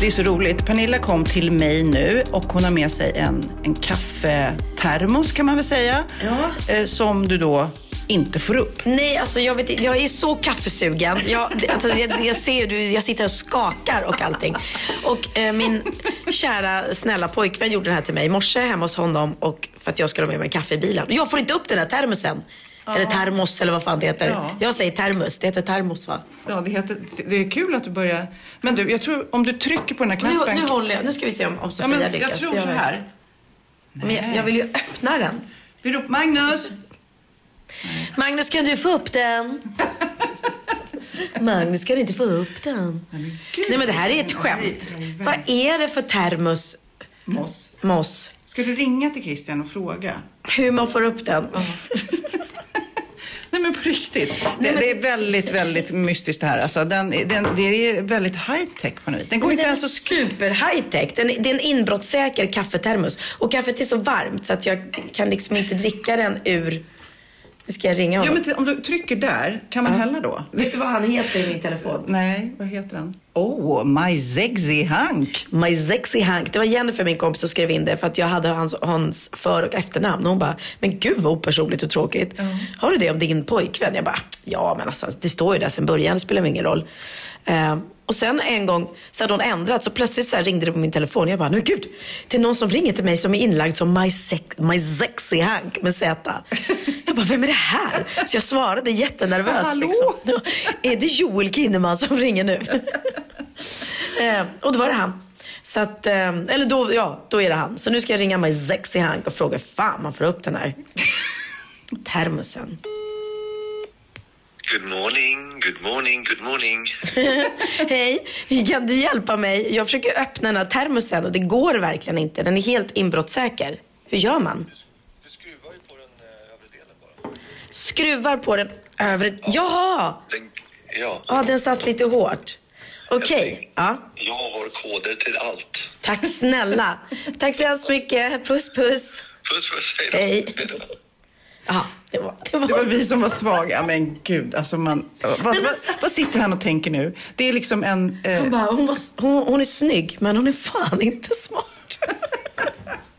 Det är så roligt. Pernilla kom till mig nu och hon har med sig en, en kaffetermos kan man väl säga. Ja. Eh, som du då inte får upp. Nej, alltså jag, vet, jag är så kaffesugen. Jag, alltså, jag, jag ser du, jag sitter och skakar och allting. Och eh, min kära snälla pojkvän gjorde den här till mig i morse hemma hos honom och för att jag ska ha med mig kaffe i bilen. Jag får inte upp den här termosen. Eller termos eller vad fan det heter. Ja. Jag säger termos, det heter termos va? Ja, det, heter, det är kul att du börjar. Men du, jag tror om du trycker på den här Nu, knappen. nu håller jag, nu ska vi se om, om ja, Sofia men lyckas. jag tror så här. Men jag, jag vill ju öppna den. Vi ropar Magnus. Magnus kan du få upp den? Magnus kan inte få upp den. Nej men det här är ett skämt. Vad är det för termos, Moss. Moss? Ska du ringa till Christian och fråga? Hur man får upp den? Nej men på riktigt. Det, det är väldigt, väldigt mystiskt det här. Alltså, den, den, det är väldigt high tech på något vis. Den går Men inte den ens att super high tech. Den, det är en inbrottssäker kaffetermos. Och kaffet är så varmt så att jag kan liksom inte dricka den ur... Ska jag ringa Jo, honom. men t- om du trycker där, kan man hälla då? Vet du vad han heter i min telefon? Nej, vad heter den? Oh, My Sexy Hank. My sexy Hank. Det var Jennifer, min kompis, som skrev in det för att jag hade hans, hans för och efternamn. Och hon bara, men gud vad opersonligt och tråkigt. Har du det om din pojkvän? Jag bara, ja men alltså det står ju där sen början, det spelar ingen roll. Eh, och sen en gång så hade hon ändrat, så plötsligt så ringde det på min telefon. Jag bara, nej gud, det är någon som ringer till mig som är inlagd som My, sex, my sexy Hank med Z. Jag bara, vem är det här? Så jag svarade jättenervös. Hallå? Liksom. Är det Joel Kinnaman som ringer nu? eh, och då var det han. Så att, eh, eller då, ja, då är det han. Så nu ska jag ringa mig sexy Hank och fråga fan man får upp den här termosen. Good morning, good morning, good morning. Hej, kan du hjälpa mig? Jag försöker öppna den här termosen och det går verkligen inte. Den är helt inbrottssäker. Hur gör man? Du skruvar ju på den eh, övre delen bara. Skruvar på den övre... Jaha! Den, ja, Ja, den satt lite hårt. Okej, ja. jag har koder till allt. Tack snälla. Tack så hemskt mycket. Puss, puss. Puss puss, hej då. Hej. Hej då. Ja, det var... Det var... Det var vi som var svaga. Men gud, alltså man, vad, vad, vad sitter han och tänker nu? Det är liksom en... Eh, Hon, bara, hon, var, hon, hon är snygg, men hon är fan inte smart.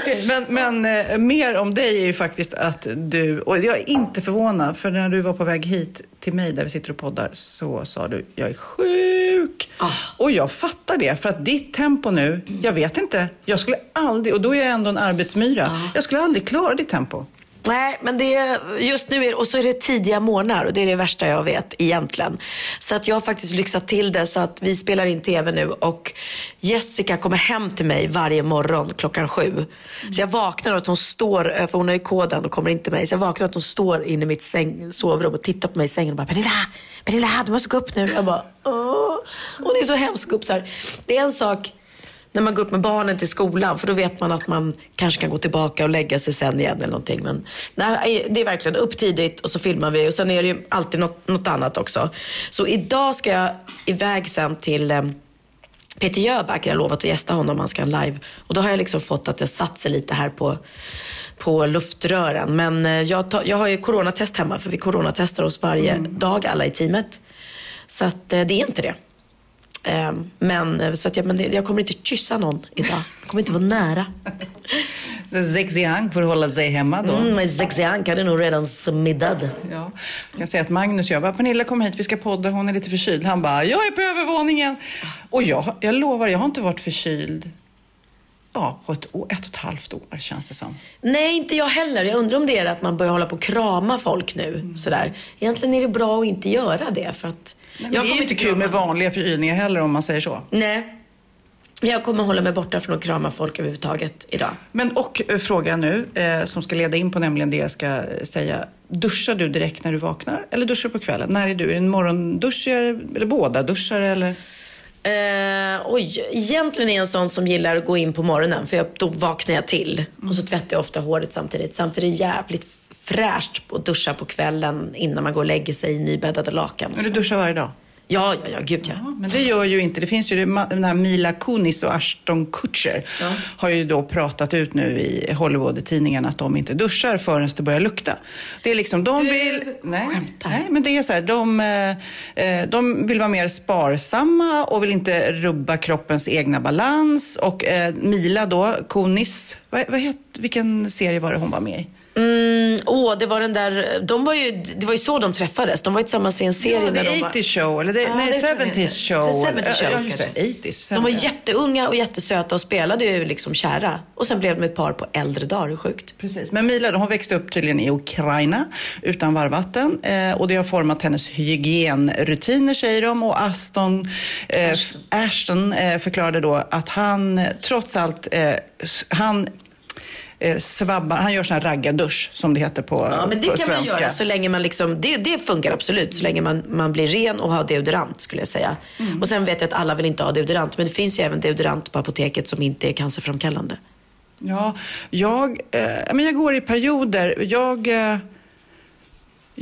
Okej, men, men eh, mer om dig är ju faktiskt att du, och jag är inte förvånad, för när du var på väg hit till mig där vi sitter och poddar så sa du, jag är sjuk. Och jag fattar det, för att ditt tempo nu, jag vet inte, jag skulle aldrig, och då är jag ändå en arbetsmyra, jag skulle aldrig klara ditt tempo. Nej, men det är, just nu är och så är det tidiga morgnar och det är det värsta jag vet egentligen. Så att jag har faktiskt lyxat till det så att vi spelar in TV nu och Jessica kommer hem till mig varje morgon klockan sju. Så jag vaknar och att hon står, för hon har ju koden och kommer inte till mig. Så jag vaknar och att hon står inne i mitt säng, sovrum och tittar på mig i sängen och bara Pernilla, Pernilla du måste gå upp nu. Jag bara åh. Hon är så hemsk att gå upp så här. Det är en sak när man går upp med barnen till skolan för då vet man att man kanske kan gå tillbaka och lägga sig sen igen eller någonting. Men nej, det är verkligen upp tidigt och så filmar vi och sen är det ju alltid något, något annat också. Så idag ska jag iväg sen till eh, Peter Jöback, jag har lovat att gästa honom, han ska live. Och då har jag liksom fått att det satt sig lite här på, på luftrören. Men eh, jag, tar, jag har ju coronatest hemma, för vi coronatestar oss varje dag alla i teamet. Så att eh, det är inte det. Eh, men, eh, så att jag, men jag kommer inte kyssa någon idag. Jag kommer inte vara nära. Så Zhexiang får hålla sig hemma då. Mm, men Zexianka är nog redan smiddad. Ja. Jag kan säga att Magnus, jag bara, Pernilla kom hit, vi ska podda, hon är lite förkyld. Han bara, jag är på övervåningen. Och jag, jag lovar, jag har inte varit förkyld ja, på ett, ett och ett halvt år känns det som. Nej, inte jag heller. Jag undrar om det är att man börjar hålla på och krama folk nu. Sådär. Egentligen är det bra att inte göra det. För att Men det är ju inte kul med vanliga förkylningar heller om man säger så. Nej. Jag kommer hålla mig borta från att krama folk överhuvudtaget idag. Men och eh, fråga nu, eh, som ska leda in på nämligen det jag ska säga. Duschar du direkt när du vaknar eller duschar du på kvällen? När är du? Är det en morgonduschare eller båda duschar eller? Eh, oj, egentligen är jag en sån som gillar att gå in på morgonen för jag, då vaknar jag till. Och så tvättar jag ofta håret samtidigt. Samtidigt är det jävligt fräscht att duscha på kvällen innan man går och lägger sig i nybäddade lakan. och så. du duschar varje dag? Ja, ja, ja, gud ja. Ja, men det gör ju inte. Det finns ju den här Mila Kunis och Ashton Kutcher har ju då pratat ut nu i Hollywood-tidningarna att de inte duschar förrän det börjar lukta. Det är liksom, de Du vill... Nej, skämtar. nej, men det är så här, de, eh, eh, de vill vara mer sparsamma och vill inte rubba kroppens egna balans. Och eh, Mila då, Kunis, vad, vad het, vilken serie var det hon var med i? Mm, åh, det var den där, de var ju, det var ju så de träffades. De var ju tillsammans i en serie Ja, The de var... 80s show, eller det, Ja, nej, det tror jag 70s det. show. The 70s show, Ja, kanske. det, 80s. De var 70s. jätteunga och jättesöta och spelade ju liksom kära. Och sen blev de ett par på äldre dagar, sjukt? Precis. Men Mila hon växte upp tydligen i Ukraina utan varmvatten eh, och det har format hennes hygienrutiner säger de och Aston, eh, Ashton, Ashton eh, förklarade då att han trots allt, s- han eh, svabbar, han gör sån här raggardusch som det heter på, Ja, men det på kan svenska. man göra så länge man liksom, det, det funkar absolut. Så länge man, man blir ren och har deodorant skulle jag säga. Mm. Och sen vet jag att alla vill inte ha deodorant. Men det finns ju även deodorant på apoteket som inte är cancerframkallande. Ja, jag, eh, men jag går i perioder. Jag, eh,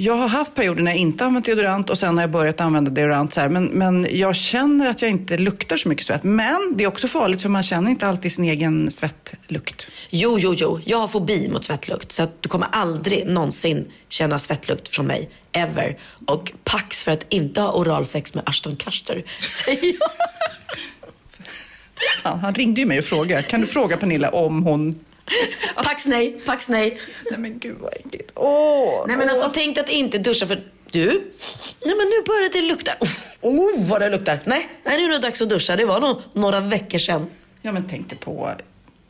jag har haft perioder när jag inte använt deodorant och sen har jag börjat använda deodorant. Så här, men, men jag känner att jag inte luktar så mycket svett. Men det är också farligt för man känner inte alltid sin egen svettlukt. Jo, jo, jo. Jag har fobi mot svettlukt. Så att du kommer aldrig någonsin känna svettlukt från mig. Ever. Och pax för att inte ha oralsex med Ashton Kutcher, säger jag. Fan, han ringde ju mig och frågade. Kan du fråga Pernilla om hon... Pax nej, pax nej. Nej men gud vad äckligt. Åh! Nej men alltså tänk dig att inte duscha för du, nej men nu börjar det lukta. Uff, Oh, vad det luktar. Nej, nej, nu är det dags att duscha. Det var nog några veckor sedan. Ja men tänk dig på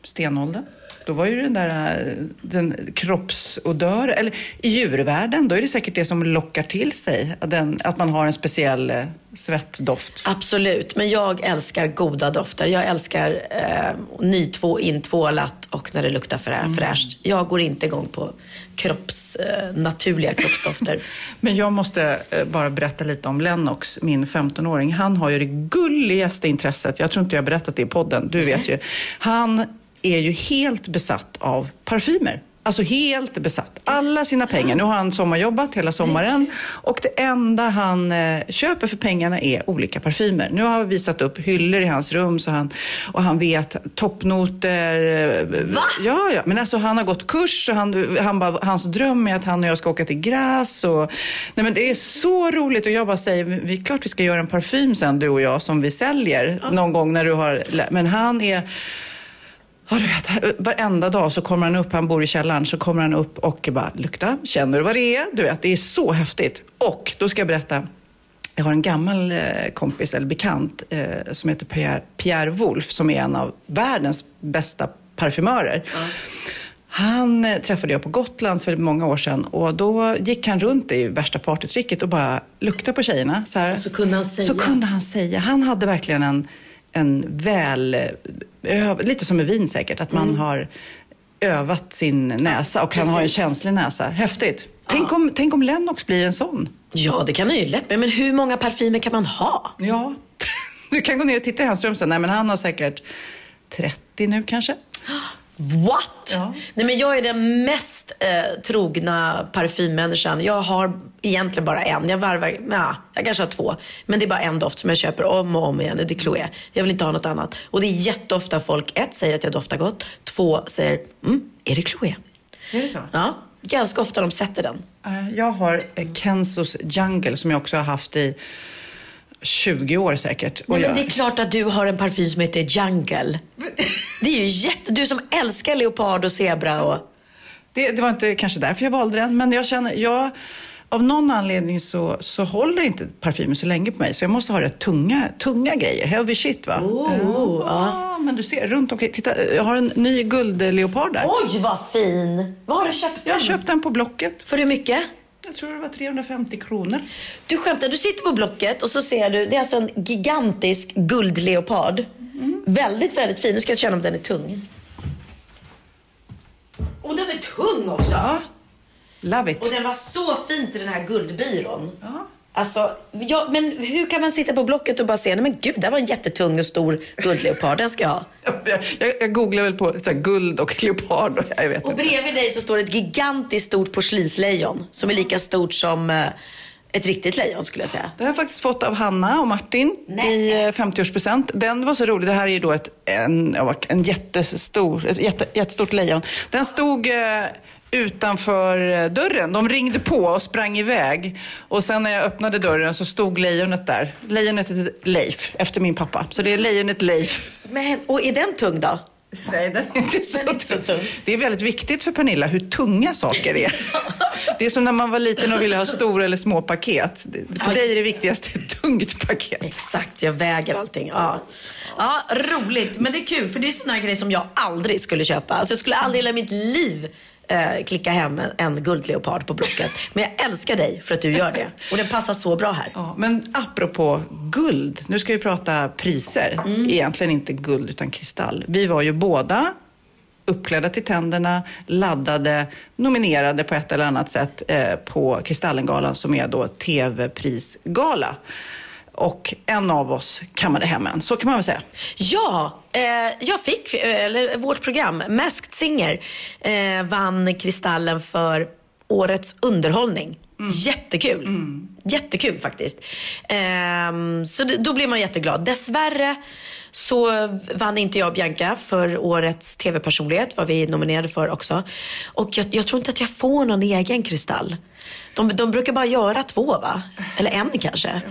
stenåldern. Då var ju den där eh, den kroppsodör, eller i djurvärlden, då är det säkert det som lockar till sig. Den, att man har en speciell eh, svettdoft. Absolut, men jag älskar goda dofter. Jag älskar eh, nytvå, intvålat och när det luktar frä, fräscht. Jag går inte igång på kropps, eh, naturliga kroppsdofter. Men jag måste eh, bara berätta lite om Lennox, min 15-åring. Han har ju det gulligaste intresset. Jag tror inte jag har berättat det i podden, du vet ju. Han är ju helt besatt av parfymer. Alltså helt besatt. Alla sina pengar. Nu har han sommarjobbat hela sommaren och det enda han eh, köper för pengarna är olika parfymer. Nu har vi visat upp hyllor i hans rum så han, och han vet toppnoter. Va? Ja, ja. Men alltså han har gått kurs och han, han bara, hans dröm är att han och jag ska åka till Gräs. Och, nej men det är så roligt och jag bara säger, vi är klart vi ska göra en parfym sen du och jag som vi säljer någon gång när du har, men han är Ja, du vet, varenda dag så kommer han upp, han bor i källaren, så kommer han upp och bara lukta, känner du vad det är? Du vet, det är så häftigt. Och då ska jag berätta, jag har en gammal eh, kompis eller bekant eh, som heter Pierre, Pierre Wolf som är en av världens bästa parfymörer. Han eh, träffade jag på Gotland för många år sedan och då gick han runt i värsta partytricket och bara luktade på tjejerna. Så, här. Så kunde han säga. Så kunde han säga. Han hade verkligen en, en väl, lite som med vin säkert, att man har övat sin näsa och han har en precis. känslig näsa. Häftigt. Tänk, om, tänk om Lennox blir en sån. Ja, det kan han ju lätt bli. Men hur många parfymer kan man ha? Ja. Du kan gå ner och titta i hans rum sen. Nej, men han har säkert 30 nu kanske. What? Ja. Nej, men jag är den mest eh, trogna parfymmänniskan. Jag har egentligen bara en. Jag varvar, ja, jag kanske har två. Men det är bara en doft som jag köper om och om igen. Det är Chloé. Jag vill inte ha något annat. Och det är jätteofta folk, ett, säger att jag doftar gott. Två, säger, mm, är det Chloé? Är det så? Ja, ganska ofta de sätter den. Eh, Jag har Kensos Jungle som jag också har haft i 20 år säkert. Nej, men det är klart att du har en parfym som heter Jungle. Det är ju jätte... Du som älskar leopard och zebra och... Det, det var inte kanske därför jag valde den, men jag känner, jag, av någon anledning så, så håller inte parfymen så länge på mig, så jag måste ha rätt tunga, tunga grejer. Heavy shit va? Oh, ja. men du ser runt omkring. Titta, jag har en ny guldleopard där. Oj, vad fin! Var har du köpt den? Jag har köpt den på Blocket. För hur mycket? Jag tror det var 350 kronor. Du skämtar, du sitter på Blocket och så ser du, det är alltså en gigantisk guldleopard. Väldigt, väldigt fin. Nu ska jag känna om den är tung. Och den är tung också! Ja. Love it. Och den var så fint i den här guldbyrån. Ja. Alltså, ja, men hur kan man sitta på Blocket och bara se, nej men gud, där var en jättetung och stor guldleopard, den ska jag ha. Jag, jag, jag googlar väl på så här, guld och leopard och jag vet Och inte. bredvid dig så står ett gigantiskt stort porslinslejon som är lika stort som eh, ett riktigt lejon skulle jag säga. Den har jag faktiskt fått av Hanna och Martin Nej. i eh, 50-årspresent. Den var så rolig. Det här är ju då ett, en, en jättestor, ett jätte, jättestort lejon. Den stod eh, utanför eh, dörren. De ringde på och sprang iväg. Och sen när jag öppnade dörren så stod lejonet där. Lejonet heter Leif, efter min pappa. Så det är lejonet Leif. Men, och är den tung då? Nej, den är inte så, är inte så tung. Det är väldigt viktigt för Pernilla hur tunga saker är. Det är som när man var liten och ville ha stora eller små paket. För dig är det viktigaste ett tungt paket. Exakt, jag väger allting. Ja. ja, roligt. Men det är kul, för det är såna här grejer som jag aldrig skulle köpa. Alltså, jag skulle aldrig i hela mitt liv eh, klicka hem en, en guldleopard på Blocket. Men jag älskar dig för att du gör det. Och den passar så bra här. Ja, men apropå guld, nu ska vi prata priser. Egentligen inte guld utan kristall. Vi var ju båda uppklädda till tänderna, laddade, nominerade på ett eller annat sätt eh, på Kristallengalan som är då tv-prisgala. Och en av oss kammade hem en, så kan man väl säga. Ja, eh, jag fick, eh, eller vårt program, Masked Singer, eh, vann Kristallen för årets underhållning. Jättekul. Jättekul faktiskt. Ehm, så då blir man jätteglad. Dessvärre så vann inte jag och Bianca för årets tv-personlighet, vad vi nominerade för också. Och jag, jag tror inte att jag får någon egen kristall. De, de brukar bara göra två va? Eller en kanske.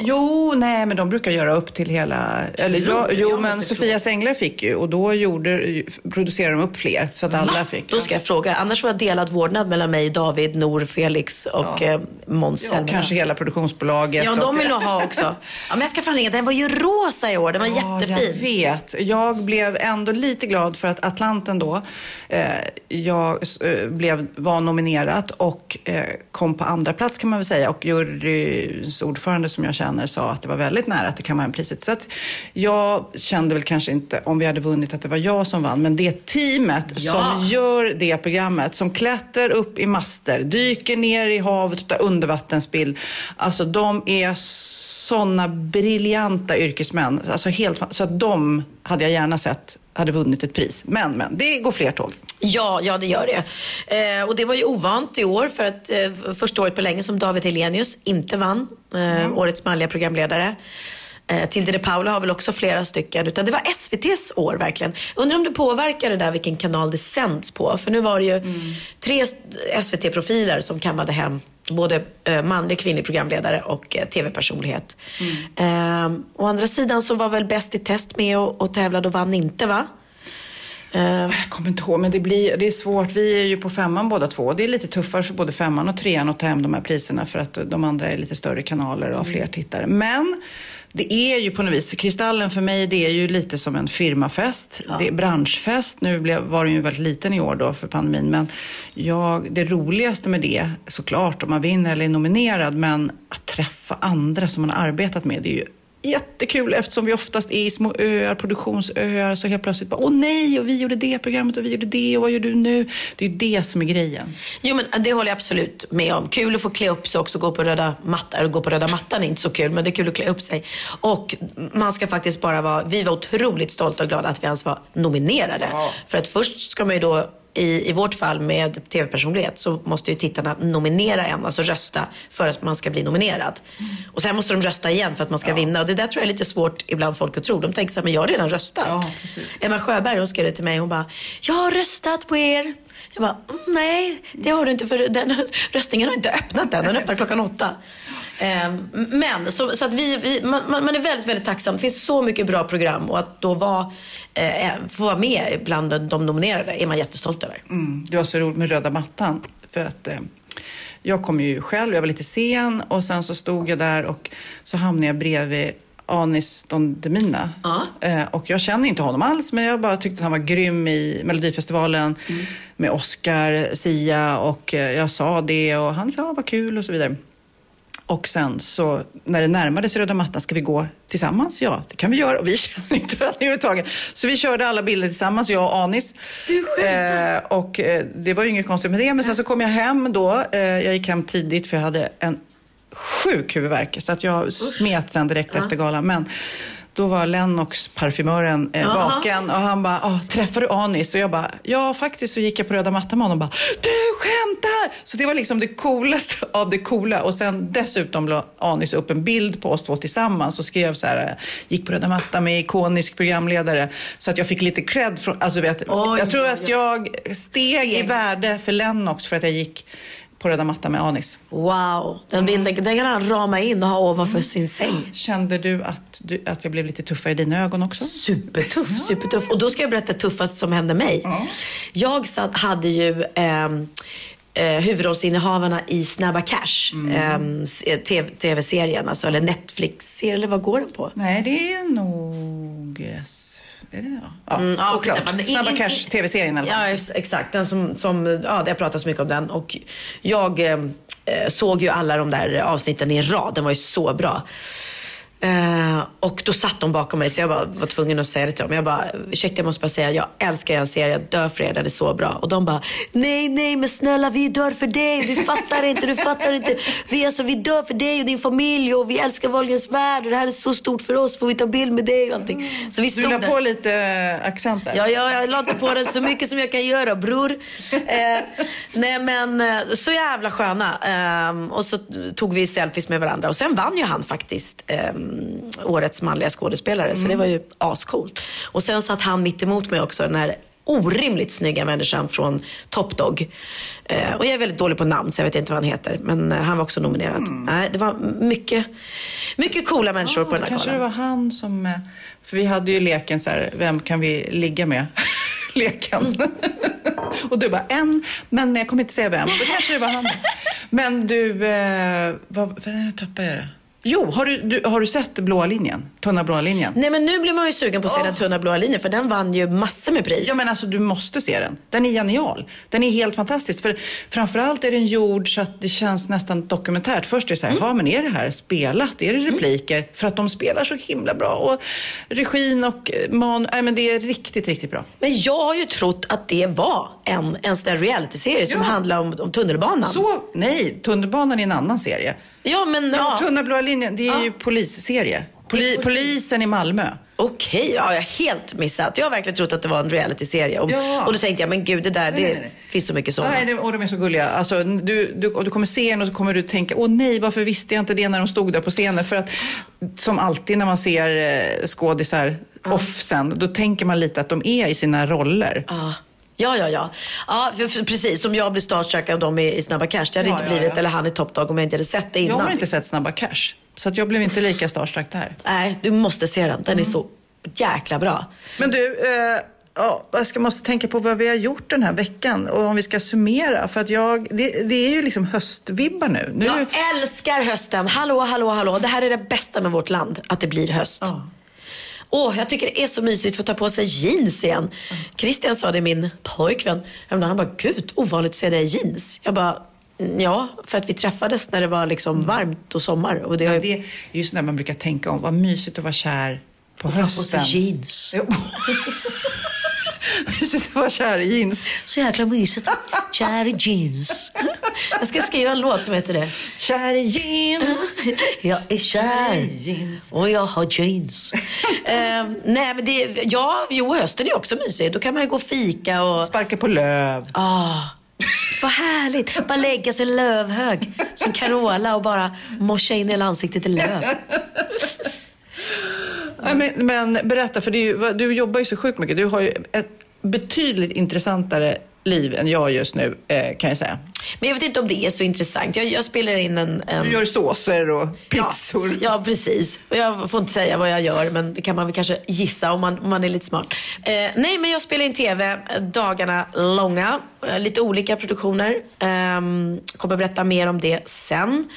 Jo, nej, men de brukar göra upp till hela... Eller, ja, jo, men Sofia Stengler fick ju och då gjorde, producerade de upp fler så att alla Va? fick. Då ska jag fråga. Annars var det delad vårdnad mellan mig, David, Nor, Felix och eh, Måns Ja, kanske hela produktionsbolaget. Ja, de och- vill nog ha också. Ja, men jag ska fan ringa. Den var ju rosa i år. Den var Ja, jättefin. jag vet. Jag blev ändå lite glad för att Atlanten då, eh, jag eh, blev, var nominerad och eh, kom på andra plats kan man väl säga. Och juryns ordförande som jag känner sa att det var väldigt nära till kammarpriset. Så att jag kände väl kanske inte om vi hade vunnit att det var jag som vann. Men det teamet Ja. som gör det programmet, som klättrar upp i master, dyker ner i havet och tar undervattensbild. Alltså de är sådana briljanta yrkesmän. Alltså helt, så att de hade jag gärna sett hade vunnit ett pris. Men, men, det går fler tåg. Ja, ja det gör det. Eh, och det var ju ovant i år för att eh, första året på länge som David Helenius inte vann eh, årets manliga programledare. Eh, Tilde de Paula har väl också flera stycken. Utan det var SVTs år verkligen. Undrar om det påverkar det där vilken kanal det sänds på. För nu var det ju tre SVT-profiler som kammade hem både eh, manlig kvinnlig programledare och eh, tv-personlighet. Eh, å andra sidan så var väl Bäst i test med och, och tävlade och vann inte va? Eh, Jag kommer inte ihåg, men det, blir, det är svårt. Vi är ju på femman båda två. Det är lite tuffare för både femman och trean att ta hem de här priserna för att de andra är lite större kanaler och har fler tittare. Men det är ju på något vis, Kristallen för mig det är ju lite som en firmafest. Det är branschfest. Nu blev, var den ju väldigt liten i år då för pandemin. Men jag, det roligaste med det, såklart om man vinner eller är nominerad, men att träffa andra som man har arbetat med, det är ju Jättekul eftersom vi oftast är i små öar, produktionsöar, så helt plötsligt bara åh nej, och vi gjorde det programmet och vi gjorde det och vad gör du nu? Det är ju det som är grejen. Jo men det håller jag absolut med om. Kul att få klä upp sig också, gå på röda mattan. Eller gå på röda mattan är inte så kul, men det är kul att klä upp sig. Och man ska faktiskt bara vara, vi var otroligt stolta och glada att vi ens var nominerade. För att först ska man ju då i, i vårt fall med tv-personlighet så måste ju tittarna nominera en, alltså rösta för att man ska bli nominerad. Och sen måste de rösta igen för att man ska vinna. Och det där tror jag är lite svårt ibland folk att tro. De tänker så här, men jag har redan röstat. Ja. Emma Sjöberg hon skrev det till mig. Hon bara, jag har röstat på er. Jag bara, "Mm, nej det har du inte för den, röstningen har inte öppnat än. Den öppnar klockan åtta. Eh, men så, så att vi, vi man, man är väldigt, väldigt tacksam. Det finns så mycket bra program och att då vara, eh, få vara med bland de, de nominerade är man jättestolt över. Mm, det var så roligt med röda mattan. För att eh, jag kom ju själv, jag var lite sen och sen så stod jag där och så hamnade jag bredvid Anis Don Demina. Ja. Eh, och jag känner inte honom alls, men jag bara tyckte att han var grym i Melodifestivalen med Oscar, Sia och eh, jag sa det och han sa vad kul och så vidare. Och sen så när det närmade sig röda mattan, ska vi gå tillsammans? Ja, det kan vi göra. Och vi känner inte varandra överhuvudtaget. Så vi körde alla bilder tillsammans, jag och Anis. Du eh, Och eh, det var ju inget konstigt med det. Men sen så kom jag hem då. Eh, jag gick hem tidigt för jag hade en sjuk huvudvärk. Så att jag smet sen direkt efter galan. Men då var Lennox, parfymören, eh, vaken och han bara, ah, träffar du Anis? Och jag bara, ja faktiskt så gick jag på röda mattan med honom och bara, du skämtar! Så det var liksom det coolaste av det coola. Och sen dessutom la Anis upp en bild på oss två tillsammans och skrev så här, eh, gick på röda mattan med ikonisk programledare. Så att jag fick lite cred från, alltså vet, Oj, jag tror att jag steg i värde för Lennox för att jag gick på röda mattan med Anis. Wow, den bilden den kan han rama in och ha ovanför sin säng. Kände du att, du att jag blev lite tuffare i dina ögon också? Supertuff, supertuff. Och då ska jag berätta det tuffaste som hände mig. Jag satt, hade ju ehm, eh, huvudrollsinnehavarna i Snabba Cash, ehm, s- eh, TV tv-serien, alltså, eller Netflix-serien, eller vad går den på? Nej, det är nog... Yes. Är det ja? Ja, Mm, ja, oklart. skitsamma. Snabba In- in- Cash, tv-serien fall. Ja, ex- exakt. Den som, som, ja, det har pratats mycket om den. Och jag eh, såg ju alla de där avsnitten i en rad. Den var ju så bra. Eh, och då satt de bakom mig så jag bara var tvungen att säga det till dem. Jag bara, ursäkta jag måste bara säga, jag älskar er serie, jag dör för er, den är så bra. Och de bara, nej nej men snälla vi dör för dig, du fattar inte, du fattar inte. Vi, alltså, vi dör för dig och din familj och vi älskar Wahlgrens värld och det här är så stort för oss, får vi ta bild med dig och allting. Så vi Du stod la där. på lite eh, accent där. Ja, ja, jag la inte på den så mycket som jag kan göra, bror. Eh, nej, men så jävla sköna. Eh, och så tog vi selfies med varandra. Och sen vann ju han faktiskt eh, årets manliga skådespelare. Så det var ju ascoolt. Och sen satt han mitt emot mig också, den här orimligt snygga människan från Top Dog. Eh, och jag är väldigt dålig på namn så jag vet inte vad han heter. Men eh, han var också nominerad. Nej, det var mycket, mycket coola människor på den här Kanske det galan. var han som... eh, För vi hade ju leken så här, vem kan vi ligga med? leken. och du bara, en, men jag kommer inte säga vem. Då kanske det var han. Men du, eh, vad, vad nu tappade jag det. Jo, har du, du, har du sett blåa linjen? Tunna blåa linjen? Nej men nu blir man ju sugen på att se den tunna blåa linjen för den vann ju massor med pris. Ja men alltså du måste se den. Den är genial. Den är helt fantastisk. För framförallt är den gjord så att det känns nästan dokumentärt. Först är det så här, Mm. ja men är det här spelat? Är det repliker? För att de spelar så himla bra. Och regin och eh, man, nej men det är riktigt, riktigt bra. Men jag har ju trott att det var en, en sån där realityserie som Ja. handlar om, om tunnelbanan. Så, nej, Tunnelbanan är en annan serie. Ja men ja. Tunna blåa linjen, det är Ja. ju polisserie. Poli, polisen i Malmö. Okej, ja, jag har helt missat. Jag har verkligen trott att det var en realityserie. Och, Ja. och då tänkte jag, men gud det där, Nej, det nej, nej. finns så mycket sådana. Nej, det, och de är så gulliga. Alltså, du, du, och du kommer se den och så kommer du tänka, åh nej, varför visste jag inte det när de stod där på scenen? För att som alltid när man ser eh, skådisar off sen, då tänker man lite att de är i sina roller. Ja. Ja, ja, ja. ja för, precis som jag blir starstruck av dem i, i Snabba Cash. Det hade Ja, inte blivit, ja. eller han i Top Dog om jag inte hade sett det Jag innan. har inte sett Snabba Cash, så att jag blev inte lika starstruck där. Nej, du måste se den. Den är Mm. så jäkla bra. Men du, eh, ja, jag ska, måste tänka på vad vi har gjort den här veckan och om vi ska summera. För att jag, det, det är ju liksom höstvibbar nu. nu Jag älskar hösten. Hallå, hallå, hallå. Det här är det bästa med vårt land, att det blir höst. Ja. Åh, jag tycker det är så mysigt att få ta på sig jeans igen. Christian sa det, min pojkvän, han bara, gud, ovanligt att se dig i jeans. Jag bara, "Mm, ja, för att vi träffades när det var liksom varmt och sommar. Och det ju det är ju sådär man brukar tänka om, vad mysigt att vara kär på sig hösten. jeans. Jo. Mysigt att vara kär i jeans. Så jäkla mysigt. Kär i jeans. Jag ska skriva en låt som heter det. Kär i jeans. Jag är kär och jag har jeans. Ehm, nej men det, ja, jo hösten är också mysig. Då kan man ju gå och fika och... Sparka på löv. Ah, vad härligt! Bara lägga sig i lövhög som Carola och bara morsa in hela ansiktet i löv. Nej, men, men berätta, för ju, du jobbar ju så sjukt mycket. Du har ju ett betydligt intressantare liv än jag just nu, eh, kan jag säga. Men jag vet inte om det är så intressant. Jag, jag spelar in en... en... Du gör såser och pizzor. Ja, ja, precis. Och jag får inte säga vad jag gör, men det kan man väl kanske gissa om man, om man är lite smart. Eh, nej, men jag spelar in TV dagarna långa. Eh, lite olika produktioner. Eh, kommer berätta mer om det sen.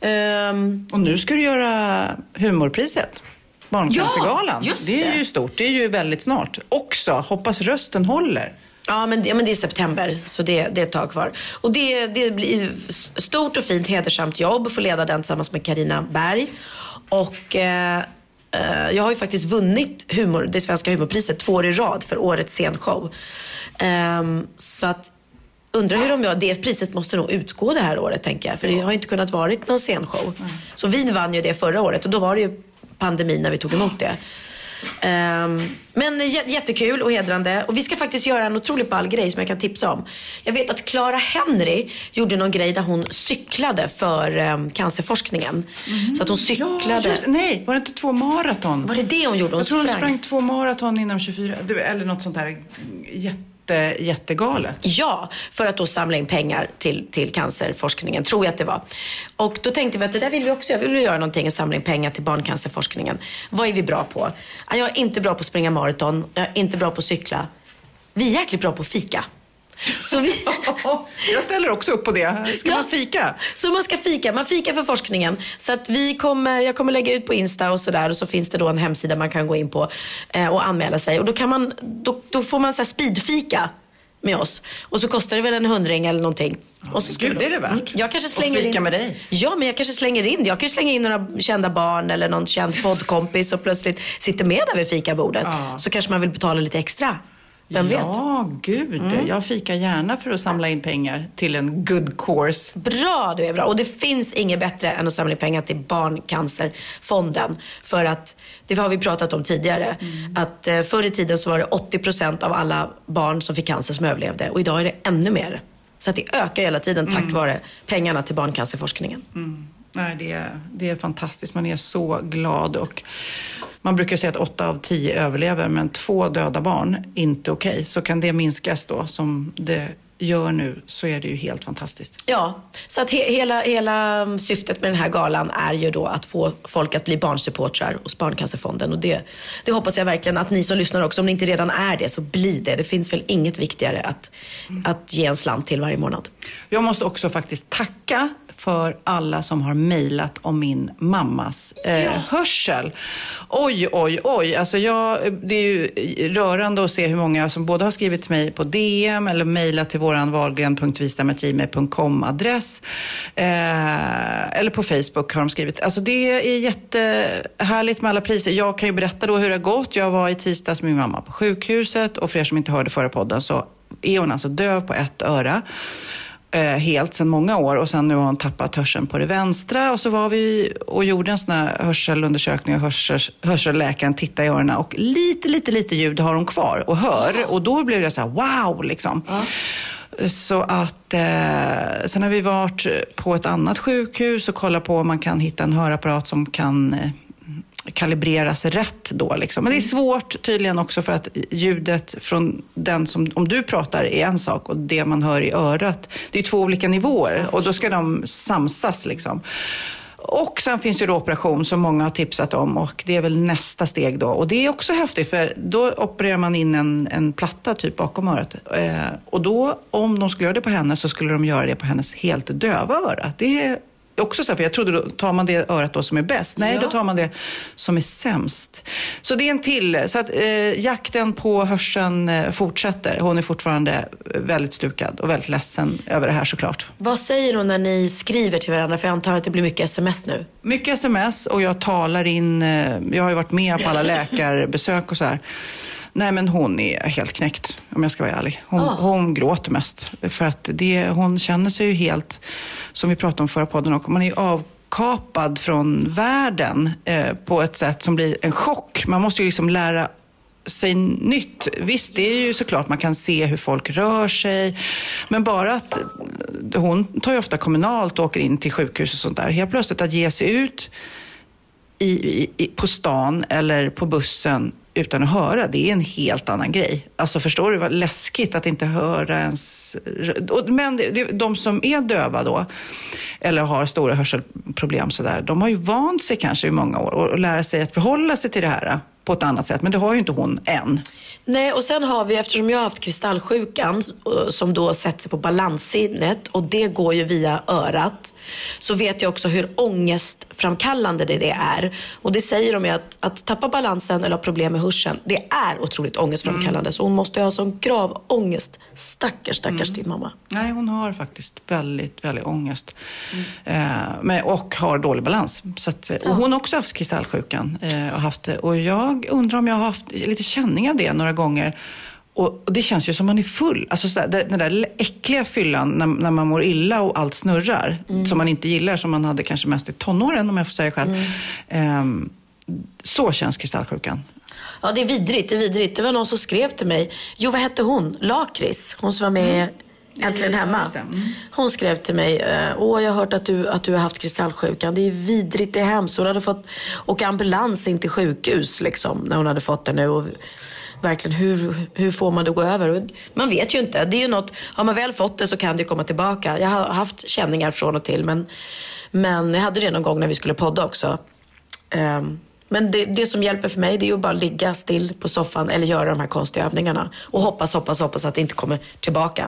Ehm, Och nu ska du göra humorpriset. Barncancergalan. Ja, det är det. ju stort. Det är ju väldigt snart. Också, hoppas rösten håller. Ja men, det, ja, men det är september, så det, det är ett tag kvar. Och det, det blir stort och fint hedersamt jobb att få leda den tillsammans med Karina Berg. Och eh, eh, jag har ju faktiskt vunnit humor, det svenska humorpriset två år i rad för årets scenshow. Ehm, så att Undrar hur de gör. Det priset måste nog utgå det här året tänker jag. För det har ju inte kunnat varit någon scenshow. Så vi vann ju det förra året och då var det ju pandemin när vi tog emot det. Ehm, men jä- jättekul och hedrande. Och vi ska faktiskt göra en otroligt ball grej som jag kan tipsa om. Jag vet att Clara Henry gjorde någon grej där hon cyklade för um, cancerforskningen. Så att hon cyklade. just, nej, var det inte två maraton? Var det det hon gjorde? Hon jag tror hon sprang. sprang två maraton inom 24, du, eller något sånt där jätte, jättegalet. Ja, för att då samla in pengar till, till cancerforskningen, tror jag att det var. Och då tänkte vi att det där vill vi också göra. Vi vill göra någonting och samla in pengar till barncancerforskningen. Vad är vi bra på? Jag är inte bra på att springa maraton. Jag är inte bra på att cykla. Vi är jäkligt bra på att fika. Så vi... jag ställer också upp på det. Ska Ja. man fika? Så man ska fika, man fikar för forskningen. Så att vi kommer, jag kommer lägga ut på Insta och sådär och så finns det då en hemsida man kan gå in på eh, och anmäla sig. Och då, kan man, då, då får man så speedfika med oss. Och så kostar det väl en hundring eller någonting. och så gud, det är det värt. Jag kanske Och slänger fika in... med dig. Ja, men jag kanske slänger in Jag kan ju slänga in några kända barn eller någon känd poddkompis och plötsligt sitter med där vid fikabordet. Ja. Så kanske man vill betala lite extra. Vem vet? Ja, gud. Jag fikar gärna för att samla in pengar till en good course. Bra, du är bra. Och det finns inget bättre än att samla in pengar till Barncancerfonden. För att, det har vi pratat om tidigare, att eh, förr i tiden så var det 80% av alla barn som fick cancer som överlevde. Och idag är det ännu mer. Så att det ökar hela tiden tack vare pengarna till barncancerforskningen. Nej, det, är, det är fantastiskt. Man är så glad. Och man brukar säga att åtta av tio överlever, men två döda barn, inte okej. Så kan det minskas då, som det gör nu, så är det ju helt fantastiskt. Ja, så att he- hela, hela syftet med den här galan är ju då att få folk att bli barnsupportrar hos Barncancerfonden. Och det, det hoppas jag verkligen att ni som lyssnar också, om ni inte redan är det, så bli det. Det finns väl inget viktigare att, att ge en slant till varje månad. Jag måste också faktiskt tacka för alla som har mejlat om min mammas eh, hörsel. Oj, oj, oj. Alltså jag, det är ju rörande att se hur många som både har skrivit till mig på DM eller mejlat till våran valgren.vistam.gmail.com-adress. Eh, eller på Facebook har de skrivit. Alltså det är jättehärligt med alla priser. Jag kan ju berätta då hur det har gått. Jag var i tisdags med min mamma på sjukhuset och för er som inte hörde förra podden så är hon alltså döv på ett öra helt sedan många år och sen nu har hon tappat hörseln på det vänstra. Och så var vi och gjorde en sån här hörselundersökning och hörsels, hörselläkaren tittade i öronen och lite, lite, lite ljud har hon kvar och hör. Och då blev jag så här wow liksom. Så att eh, sen har vi varit på ett annat sjukhus och kollat på om man kan hitta en hörapparat som kan eh, kalibreras rätt då. Liksom. Men det är svårt tydligen också för att ljudet från den som, om du pratar är en sak och det man hör i örat, det är två olika nivåer och då ska de samsas liksom. Och sen finns ju då operation som många har tipsat om och det är väl nästa steg då. Och det är också häftigt för då opererar man in en, en platta typ bakom örat. Eh, och då, om de skulle göra det på henne så skulle de göra det på hennes helt döva öra. Det också så här, för jag trodde då tar man det örat då som är bäst. Nej, då tar man det som är sämst. Så det är en till. Så att eh, jakten på hörseln eh, fortsätter. Hon är fortfarande väldigt stukad och väldigt ledsen över det här såklart. Vad säger hon när ni skriver till varandra? För jag antar att det blir mycket sms nu. Mycket sms och jag talar in, eh, jag har ju varit med på alla läkarbesök och så här. Nej men hon är helt knäckt om jag ska vara ärlig. Hon, Ah. hon gråter mest. För att det, hon känner sig ju helt, som vi pratade om förra podden också, man är ju avkapad från världen eh, på ett sätt som blir en chock. Man måste ju liksom lära sig nytt. Visst, det är ju såklart man kan se hur folk rör sig. Men bara att hon tar ju ofta kommunalt och åker in till sjukhus och sånt där. Helt plötsligt att ge sig ut i, i, på stan eller på bussen utan att höra, det är en helt annan grej. Alltså förstår du vad läskigt att inte höra ens... Men de som är döva då, eller har stora hörselproblem sådär, de har ju vant sig kanske i många år och, och lära sig att förhålla sig till det här på ett annat sätt. Men det har ju inte hon än. Nej, och sen har vi, eftersom jag har haft kristallsjukan eh, som då sätter sig på balanssinnet och det går ju via örat, så vet jag också hur ångestframkallande det, det är. Och det säger de ju att, att tappa balansen eller ha problem med hörseln, det är otroligt ångestframkallande. Så hon måste ju ha sån grav ångest. Stackars, stackars din mamma. Nej, hon har faktiskt väldigt, väldigt ångest. Eh, men, och har dålig balans. Så att, och hon har också haft kristallsjukan. Eh, och, haft och jag undrar om jag har haft lite känning av det några gånger. Och, och det känns ju som man är full. Alltså så där, den där äckliga fyllan när, när man mår illa och allt snurrar. Som man inte gillar, som man hade kanske mest i tonåren om jag får säga själv. Ehm, så känns kristallsjukan. Ja, det är vidrigt. Det är vidrigt. Det var någon som skrev till mig. Jo, vad hette hon? Lakris. Hon som var med Äntligen hemma. Mm. Hon skrev till mig. eh, Åh, jag har hört att du, att du har haft kristallsjukan. Det är vidrigt, det är hemskt. Hon hade fått åka ambulans in till sjukhus liksom, när hon hade fått det nu. Och verkligen, hur, hur får man det att gå över? Man vet ju inte. Det är ju något, har man väl fått det så kan det komma tillbaka. Jag har haft känningar från och till. Men, men jag hade det någon gång när vi skulle podda också. Ehm, Men det, det som hjälper för mig det är att bara ligga still på soffan eller göra de här konstiga övningarna. Och hoppas, hoppas, hoppas att det inte kommer tillbaka.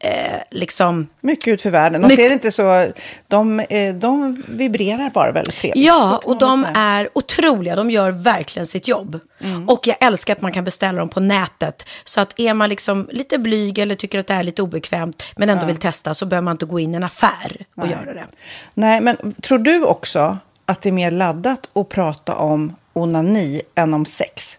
eh, liksom Mycket ut för världen. De Mycket- ser inte så... De, eh, de vibrerar bara väldigt trevligt. Ja, och de säga. är otroliga. De gör verkligen sitt jobb. Mm. Och jag älskar att man kan beställa dem på nätet. Så att är man liksom lite blyg eller tycker att det är lite obekvämt men ändå vill testa så behöver man inte gå in i en affär och göra det. Nej, men tror du också att det är mer laddat att prata om onani än om sex?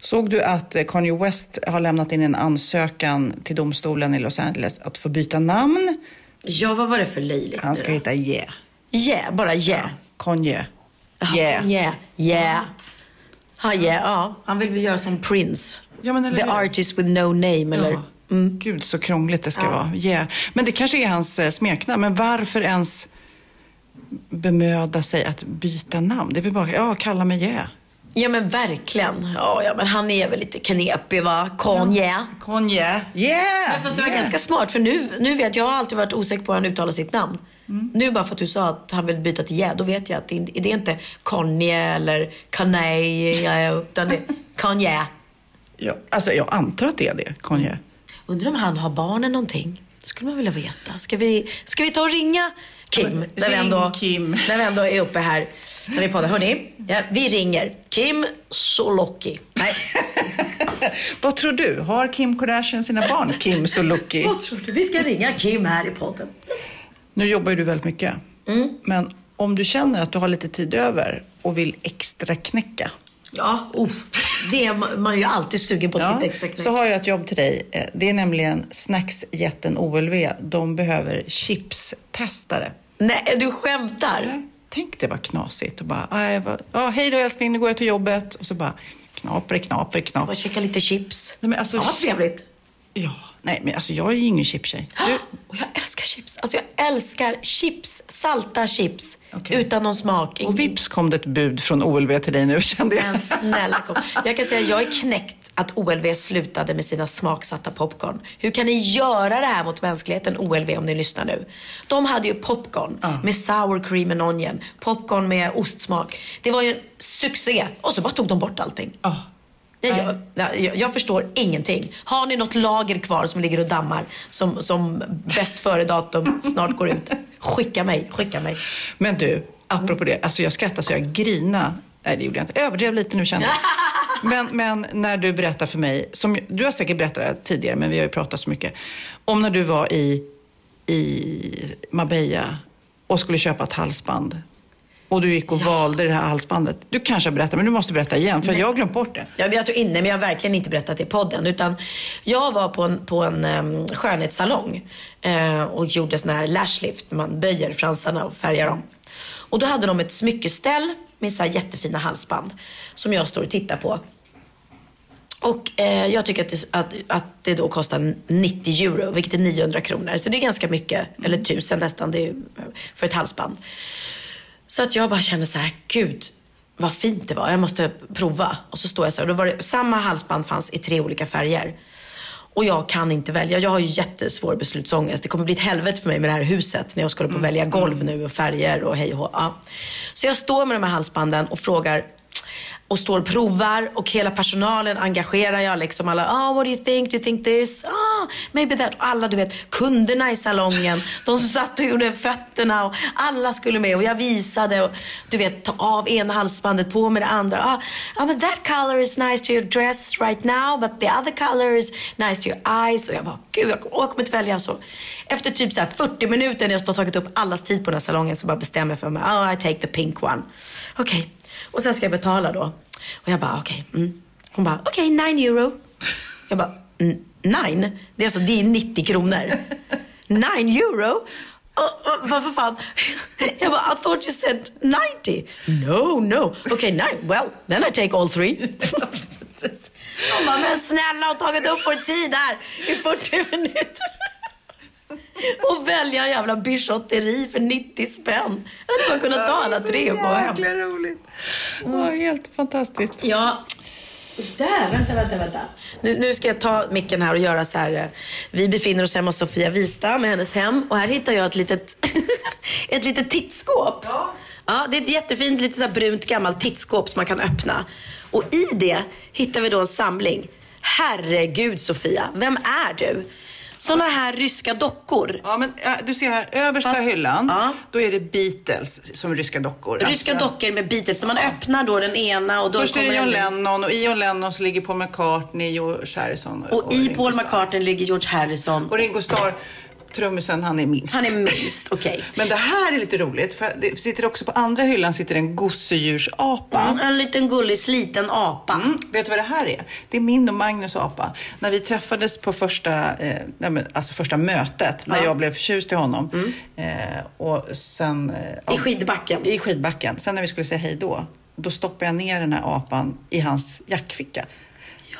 Såg du att eh, Kanye West har lämnat in en ansökan till domstolen i Los Angeles att få byta namn? Ja, vad var det för löjligt? Han ska då? heta Yeah. Yeah, bara yeah. Kanye. Jaha, Yeah. Yeah, yeah. Ha, yeah, ja. Han vill väl göra som Prince. Ja, men The artist with no name, eller? Ja. Gud, så krångligt det ska vara. Yeah. Men det kanske är hans eh, smeknamn. Men varför ens bemöda sig att byta namn? Det är väl bara, ja, kalla mig Yeah. Ja, men verkligen. Ja, ja, men han är väl lite knepig, va? Kanye. Kanye. Yeah! Men fast det var ganska smart, för nu, nu vet jag, jag har alltid varit osäker på hur han uttalar sitt namn. Nu bara för att du sa att han vill byta till yeah, då vet jag att det, är- inte Kanye eller Kanye, utan det är Kanye. Ja, alltså, jag antar att det är det, Kanye. Undrar om han har barn eller någonting? Det skulle man vilja veta. Ska vi, ska vi ta och ringa Kim? när, vi ändå, Kim. när vi ändå är uppe här. När vi poddar. Hörni, ja, vi ringer Kim Solocki. Nej, Vad tror du? Har Kim Kardashian sina barn? Kim Sulocki. vad tror du? Vi ska ringa Kim här i podden. Nu jobbar ju du väldigt mycket. Men om du känner att du har lite tid över och vill extra knäcka. Ja, uff. det är man man är ju alltid sugen på ett Ja, litet extra knäck. så har jag ett jobb till dig. Eh, Det är nämligen snacksjätten OLV. De behöver chipstestare. Nej, du skämtar? Tänk det var knasigt och bara, "Ah, bara ja, hej då älskling, nu går jag till jobbet. Och så bara, knaper, knaper, Bara knaper. käka lite chips. Nej, men alltså, Fan vad trevligt. Ja, nej men alltså jag är ju ingen chiptjej. Du, Och jag älskar chips. Alltså jag älskar chips. Salta chips. Okej. Utan någon smak. och vips kom det ett bud från OLV till dig nu kände jag. Men snälla kom. Jag kan säga jag är knäckt att OLV slutade med sina smaksatta popcorn. Hur kan ni göra det här mot mänskligheten, OLV, om ni lyssnar nu? De hade ju popcorn med sour cream and onion, popcorn med ostsmak. Det var ju en succé. Och så bara tog de bort allting. Ja. Jag, jag, jag, förstår ingenting. Har ni något lager kvar som ligger och dammar, som, som bäst före-datum snart går ut? Skicka mig, skicka mig. Men du, apropå det, alltså jag skrattade så jag grina. Nej, det gjorde jag inte. Överdrev lite nu kände jag. Men, men när du berättar för mig, som, du har säkert berättat det tidigare, men vi har ju pratat så mycket, om när du var i, i Marbella och skulle köpa ett halsband. Och du gick och valde det här halsbandet. Du kanske har berättat, men du måste berätta igen, för jag har glömt bort det. Jag, jag tror inne, men jag har verkligen inte berättat det i podden. Utan jag var på en, på en um, skönhetssalong eh, och gjorde sån här lashlift. Man böjer fransarna och färgar dem. Och då hade de ett smyckeställ med så jättefina halsband som jag står och tittar på. Och eh, jag tycker att det, att, att det då kostar 90 euro, vilket är 900 kronor. Så det är ganska mycket, eller 1000 nästan, det är, eh, för ett halsband. Så att jag bara kände så här, gud vad fint det var, jag måste prova. Och så står jag så här, och då var det, samma halsband fanns i tre olika färger. Och jag kan inte välja, jag har ju jättesvår beslutsångest. Det kommer bli ett helvete för mig med det här huset när jag ska på och välja golv nu och färger och hej och hå. ja. Så jag står med de här halsbanden och frågar och står och provar och hela personalen engagerar jag liksom alla, ah what do you think, do you think this? Ah ah, maybe that. Alla du vet, kunderna i salongen, de som satt och gjorde fötterna och alla skulle med och jag visade och du vet, ta av ena halsbandet, på med det andra. Ah, ah, but that color is nice to your dress right now but the other color is nice to your eyes. Och jag bara, gud jag kommer inte välja så. Efter typ så här 40 minuter när jag och tagit upp allas tid på den här salongen så bara bestämmer jag för mig, oh I take the pink one. Okej, okay. Och sen ska jag betala då. Och jag bara, okej. Okay, mm. Hon bara, okej, okay, 9 euro. Jag bara, nine? Det är alltså, det är 90 kronor. 9 euro? Vad för fan? Jag bara, I thought you said 90. No, no. Okay, nine. Well, then I take all three. Hon bara, men snälla, har tagit upp vår tid här i 40 minuter. Och välja en jävla bichotteri för 90 spänn. Jag hade bara kunnat ta alla tre och gå hem. Jäkla roligt. Mm. helt fantastiskt. Ja, där, vänta, vänta, vänta. Nu, nu, ska jag ta micken här och göra så här. Eh, vi befinner oss hemma hos Sofia Wista med hennes hem och här hittar jag ett litet, ett litet tittskåp. Ja. ja. Det är ett jättefint lite så brunt gammalt tittskåp som man kan öppna. Och i det hittar vi då en samling. Herregud Sofia, vem är du? Såna här ryska dockor. Ja, men ja, du ser här, översta Fast, hyllan, ja. då är det Beatles som ryska dockor. Ryska alltså, dockor med Beatles. Så man öppnar då den ena och då Först är det John Lennon och i John Lennon så ligger Paul McCartney, George Harrison. Och, och i Paul McCartney ligger George Harrison. Och Ringo Starr trummisen, han är minst. Han är minst, okej. Okay. Men det här är lite roligt, för det sitter också på andra hyllan sitter en gosedjursapa. Mm, en liten gullig sliten apa. Mm. Vet du vad det här är? Det är min och Magnus apa. När vi träffades på första, eh, alltså första mötet, när ja. jag blev förtjust i honom. Mm. Eh, och sen... Eh, I skidbacken? I skidbacken. Sen när vi skulle säga hej då, då stoppade jag ner den här apan i hans jackficka.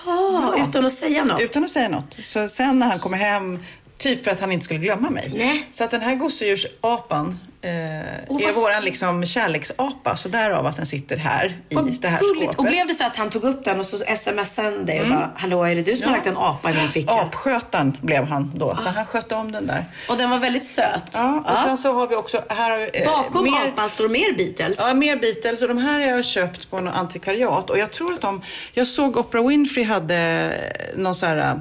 Ja, ja, utan att säga något? Utan att säga något. Så sen när han kommer hem Typ för att han inte skulle glömma mig. Nej. Så att den här gosedjursapan eh, oh, är våran liksom kärleksapa. Så därav att den sitter här i det här gulligt. skåpet. Och blev det så att han tog upp den och så smsade han dig och mm. bara, hallå är det du som ja. har lagt en apa i min ficka? Apskötaren blev han då. Så ah. han skötte om den där. Och den var väldigt söt. Ja, och ah. sen så har vi också, här har eh, Bakom mer, apan står mer Beatles. Ja, mer Beatles. Och de här har jag köpt på något antikvariat. Och jag tror att de, jag såg Oprah Winfrey hade någon så här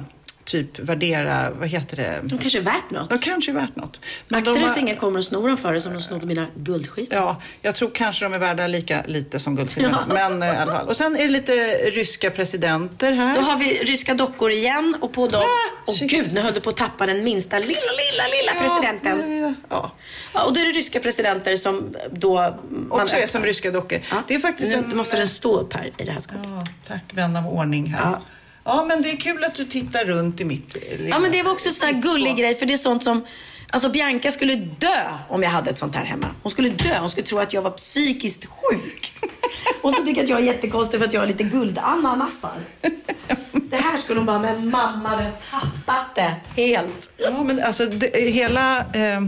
typ värdera, vad heter det? De kanske är värt något. De kanske är värt något. Men Akta dig så ingen kommer och snor dem för dig som de snodde mina guldskivor. Ja, jag tror kanske de är värda lika lite som guldskivorna. Ja. Men eh, i alla fall. Och sen är det lite ryska presidenter här. Då har vi ryska dockor igen och på dem... Åh oh, gud, nu höll du på att tappa den minsta lilla, lilla, lilla ja, presidenten. Ja, ja. ja. Och då är det ryska presidenter som då... Man Också är som ryska dockor. Ja. Det är faktiskt nu en... måste den stå upp här i det här skåpet. Ja, tack, vän av ordning här. Ja. Men det är kul att du tittar runt i mitt lilla Ja, men det var också en sån här gullig grej, för det är sånt som Alltså Bianca skulle dö om jag hade ett sånt här hemma. Hon skulle dö. Hon skulle tro att jag var psykiskt sjuk. Och så tycker att jag är jättekonstig för att jag har lite guldananasar. Det här skulle hon bara, men mamma du har tappat det helt. Ja, men alltså det, hela... Eh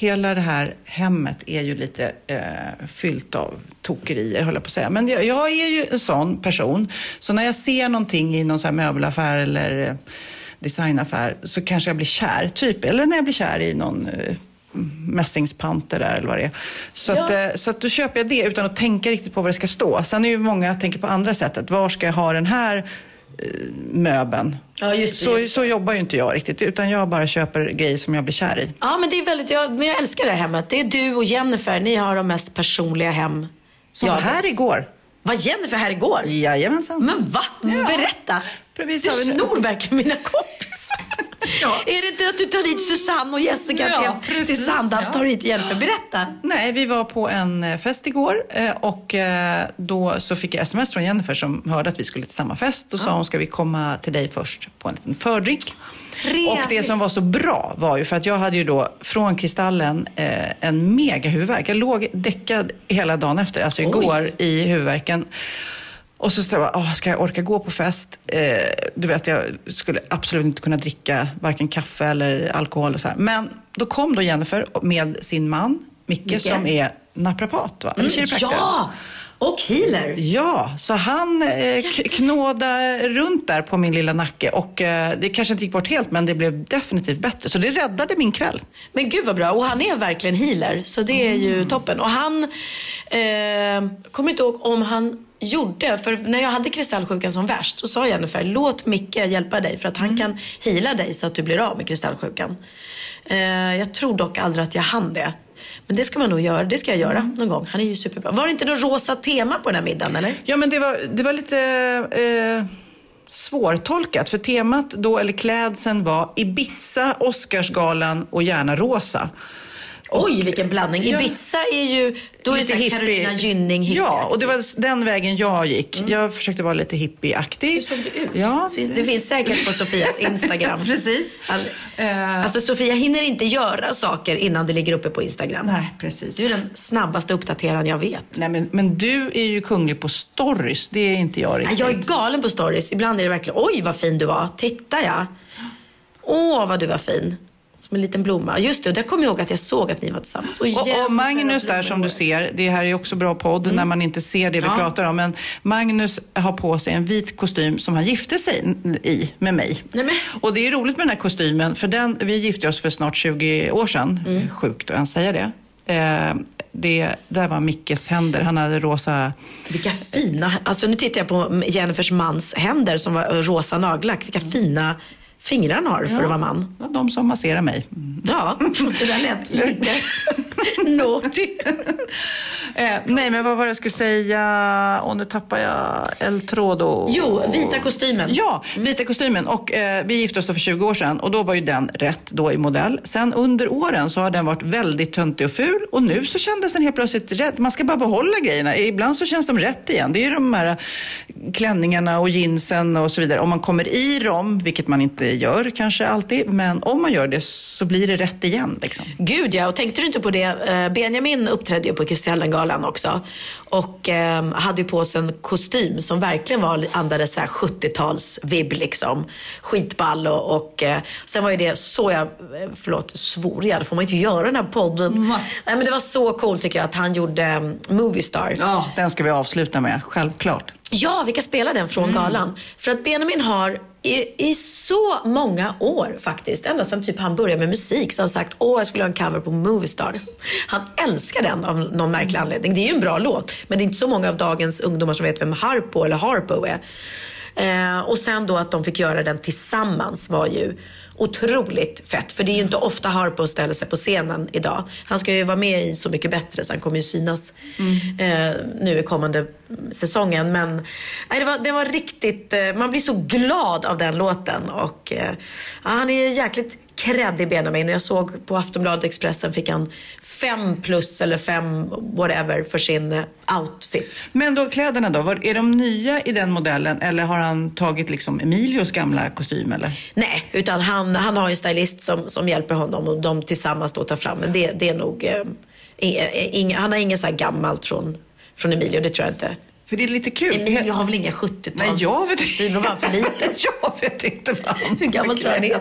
hela det här hemmet är ju lite eh, fyllt av tokerier, höll jag på att säga. Men jag, jag, är ju en sån person. Så när jag ser någonting i någon så möbelaffär eller eh, designaffär så kanske jag blir kär, typ. Eller när jag blir kär i någon eh, mässingspanter där eller vad det är. Så, ja. att, eh, så att då köper jag det utan att tänka riktigt på vad det ska stå. Sen är ju många tänker på andra sättet. Var ska jag ha den här möbeln. Ja, just det, så, just så jobbar ju inte jag riktigt, utan jag bara köper grejer som jag blir kär i. Ja, men det är väldigt, jag, men jag älskar det här hemmet. Det är du och Jennifer, ni har de mest personliga hem Som var här igår. Var Jennifer här igår? Jajamensan. Men va? Ja. Berätta. Precis, du snor verkligen mina kompisar. Ja. Är det inte att du tar hit Susanne och Jessica ja, till, till Sandhamn? Ja. Tar hit Jennifer? Berätta. Nej, vi var på en eh, fest igår eh, och eh, då så fick jag sms från Jennifer som hörde att vi skulle till samma fest. Och sa hon, ska vi komma till dig först på en liten fördrink? Trevligt. Och det som var så bra var ju för att jag hade ju då från Kristallen eh, en mega huvudvärk. Jag låg däckad hela dagen efter, alltså igår Oj. i huvudvärken. Och så sa jag, ska jag orka gå på fest? Eh, du vet, jag skulle absolut inte kunna dricka varken kaffe eller alkohol och så här. Men då kom då Jennifer med sin man, Micke, Micke. som är naprapat, va? Mm, ja! Och healer. Ja, så han eh, knådade runt där på min lilla nacke och eh, det kanske inte gick bort helt men det blev definitivt bättre. Så det räddade min kväll. Men gud vad bra. Och han är verkligen healer så det är ju mm. toppen. Och han, eh, kommer inte ihåg om han gjorde, för när jag hade kristallsjukan som värst, så sa Jennifer, låt Micke hjälpa dig för att han kan hila dig så att du blir av med kristallsjukan. Eh, jag tror dock aldrig att jag hann det. Men det ska man nog göra, det ska jag göra någon gång. Han är ju superbra. Var det inte något rosa tema på den här middagen eller? Ja, men det var, det var lite eh, svårtolkat. För temat då, eller klädseln var Ibiza, Oscarsgalan och gärna rosa. Oj, vilken blandning. Ja. Ibiza är ju, då är det Carolina Gynning hippie. Ja, och det var den vägen jag gick. Jag försökte vara lite hippieaktig. Hur såg det ut? Ja. Det finns säkert på Sofias Instagram. Precis. All, Eh. Alltså Sofia hinner inte göra saker innan det ligger uppe på Instagram. Nej, precis. Du är den snabbaste uppdateraren jag vet. Nej, men, men du är ju kunglig på stories. Det är inte jag riktigt. Jag är galen på stories. Ibland är det verkligen, oj vad fin du var. Titta ja. Åh vad du var fin. Som en liten blomma. Just det, och där kommer jag ihåg att jag såg att ni var tillsammans. Och, Och, och Magnus där som du ser, det här är också bra podd när man inte ser det vi Ja. pratar om. Men Magnus har på sig en vit kostym som han gifte sig i med mig. Nej, men. Och det är roligt med den här kostymen för den, vi gifte oss för snart 20 år sedan. Mm. Sjukt att ens säga det. Eh, det. Där var Mickes händer. Han hade rosa... Vilka fina, alltså nu tittar jag på Jennifers mans händer som var rosa nagellack. Vilka fina fingrar han har för att vara man. Var de som masserar mig. Ja, det där lät lite naughty. Eh, nej, men vad var det jag skulle säga? Och nu tappar jag El Trodo. Jo, vita kostymen. Ja, vita kostymen. Och eh, vi gifte oss då för 20 år sedan och då var ju den rätt då i modell. Sen under åren så har den varit väldigt töntig och ful och nu så kändes den helt plötsligt rätt. Man ska bara behålla grejerna. Ibland så känns de rätt igen. Det är ju de här klänningarna och jeansen och så vidare. Om man kommer i dem, vilket man inte gör kanske alltid, men om man gör det så blir det rätt igen. Liksom. Gud ja, och tänkte du inte på det? Eh, Benjamin uppträdde ju på Kristallengalan också. Och eh, hade ju på sig en kostym som verkligen var, andades så här 70-tals-vibb liksom. Skitball och, och eh, sen var ju det så jag, eh, förlåt, svor jag? Det får man inte göra den här podden. Nej men det var så coolt tycker jag att han gjorde um, Movie Star. Ja, den ska vi avsluta med, självklart. Ja, vi kan spela den från galan. För att Benjamin har i, i så många år faktiskt, ända sedan typ han började med musik, så har han sagt åh jag skulle göra en cover på Movie Star. Han älskar den av någon märklig anledning. Det är ju en bra låt, men det är inte så många av dagens ungdomar som vet vem Harpo eller Harpo är. Eh, och sen då att de fick göra den tillsammans var ju otroligt fett. För det är ju inte ofta Harpo ställer sig på scenen idag. Han ska ju vara med i Så mycket bättre så han kommer ju synas eh, nu i kommande säsongen. Men nej, det, var, det var riktigt, eh, man blir så glad av den låten. Och eh, han är jäkligt kreddig Benjamin. Och jag såg på Aftonbladet Expressen fick han fem plus eller fem whatever för sin eh, outfit. Men då kläderna då, var, är de nya i den modellen eller har han tagit liksom Emilios gamla kostym eller? Nej, utan han, han har en stylist som, som hjälper honom och de tillsammans då tar fram. Men det, det är nog... Eh, inga, inga, han har inget så här gammalt från, från Emilio, det tror jag inte. För det är lite kul. Emilio har väl inga 70-tals... Nej, jag vet kostym, då var han för liten. jag vet inte vad Hur gammal tror han är?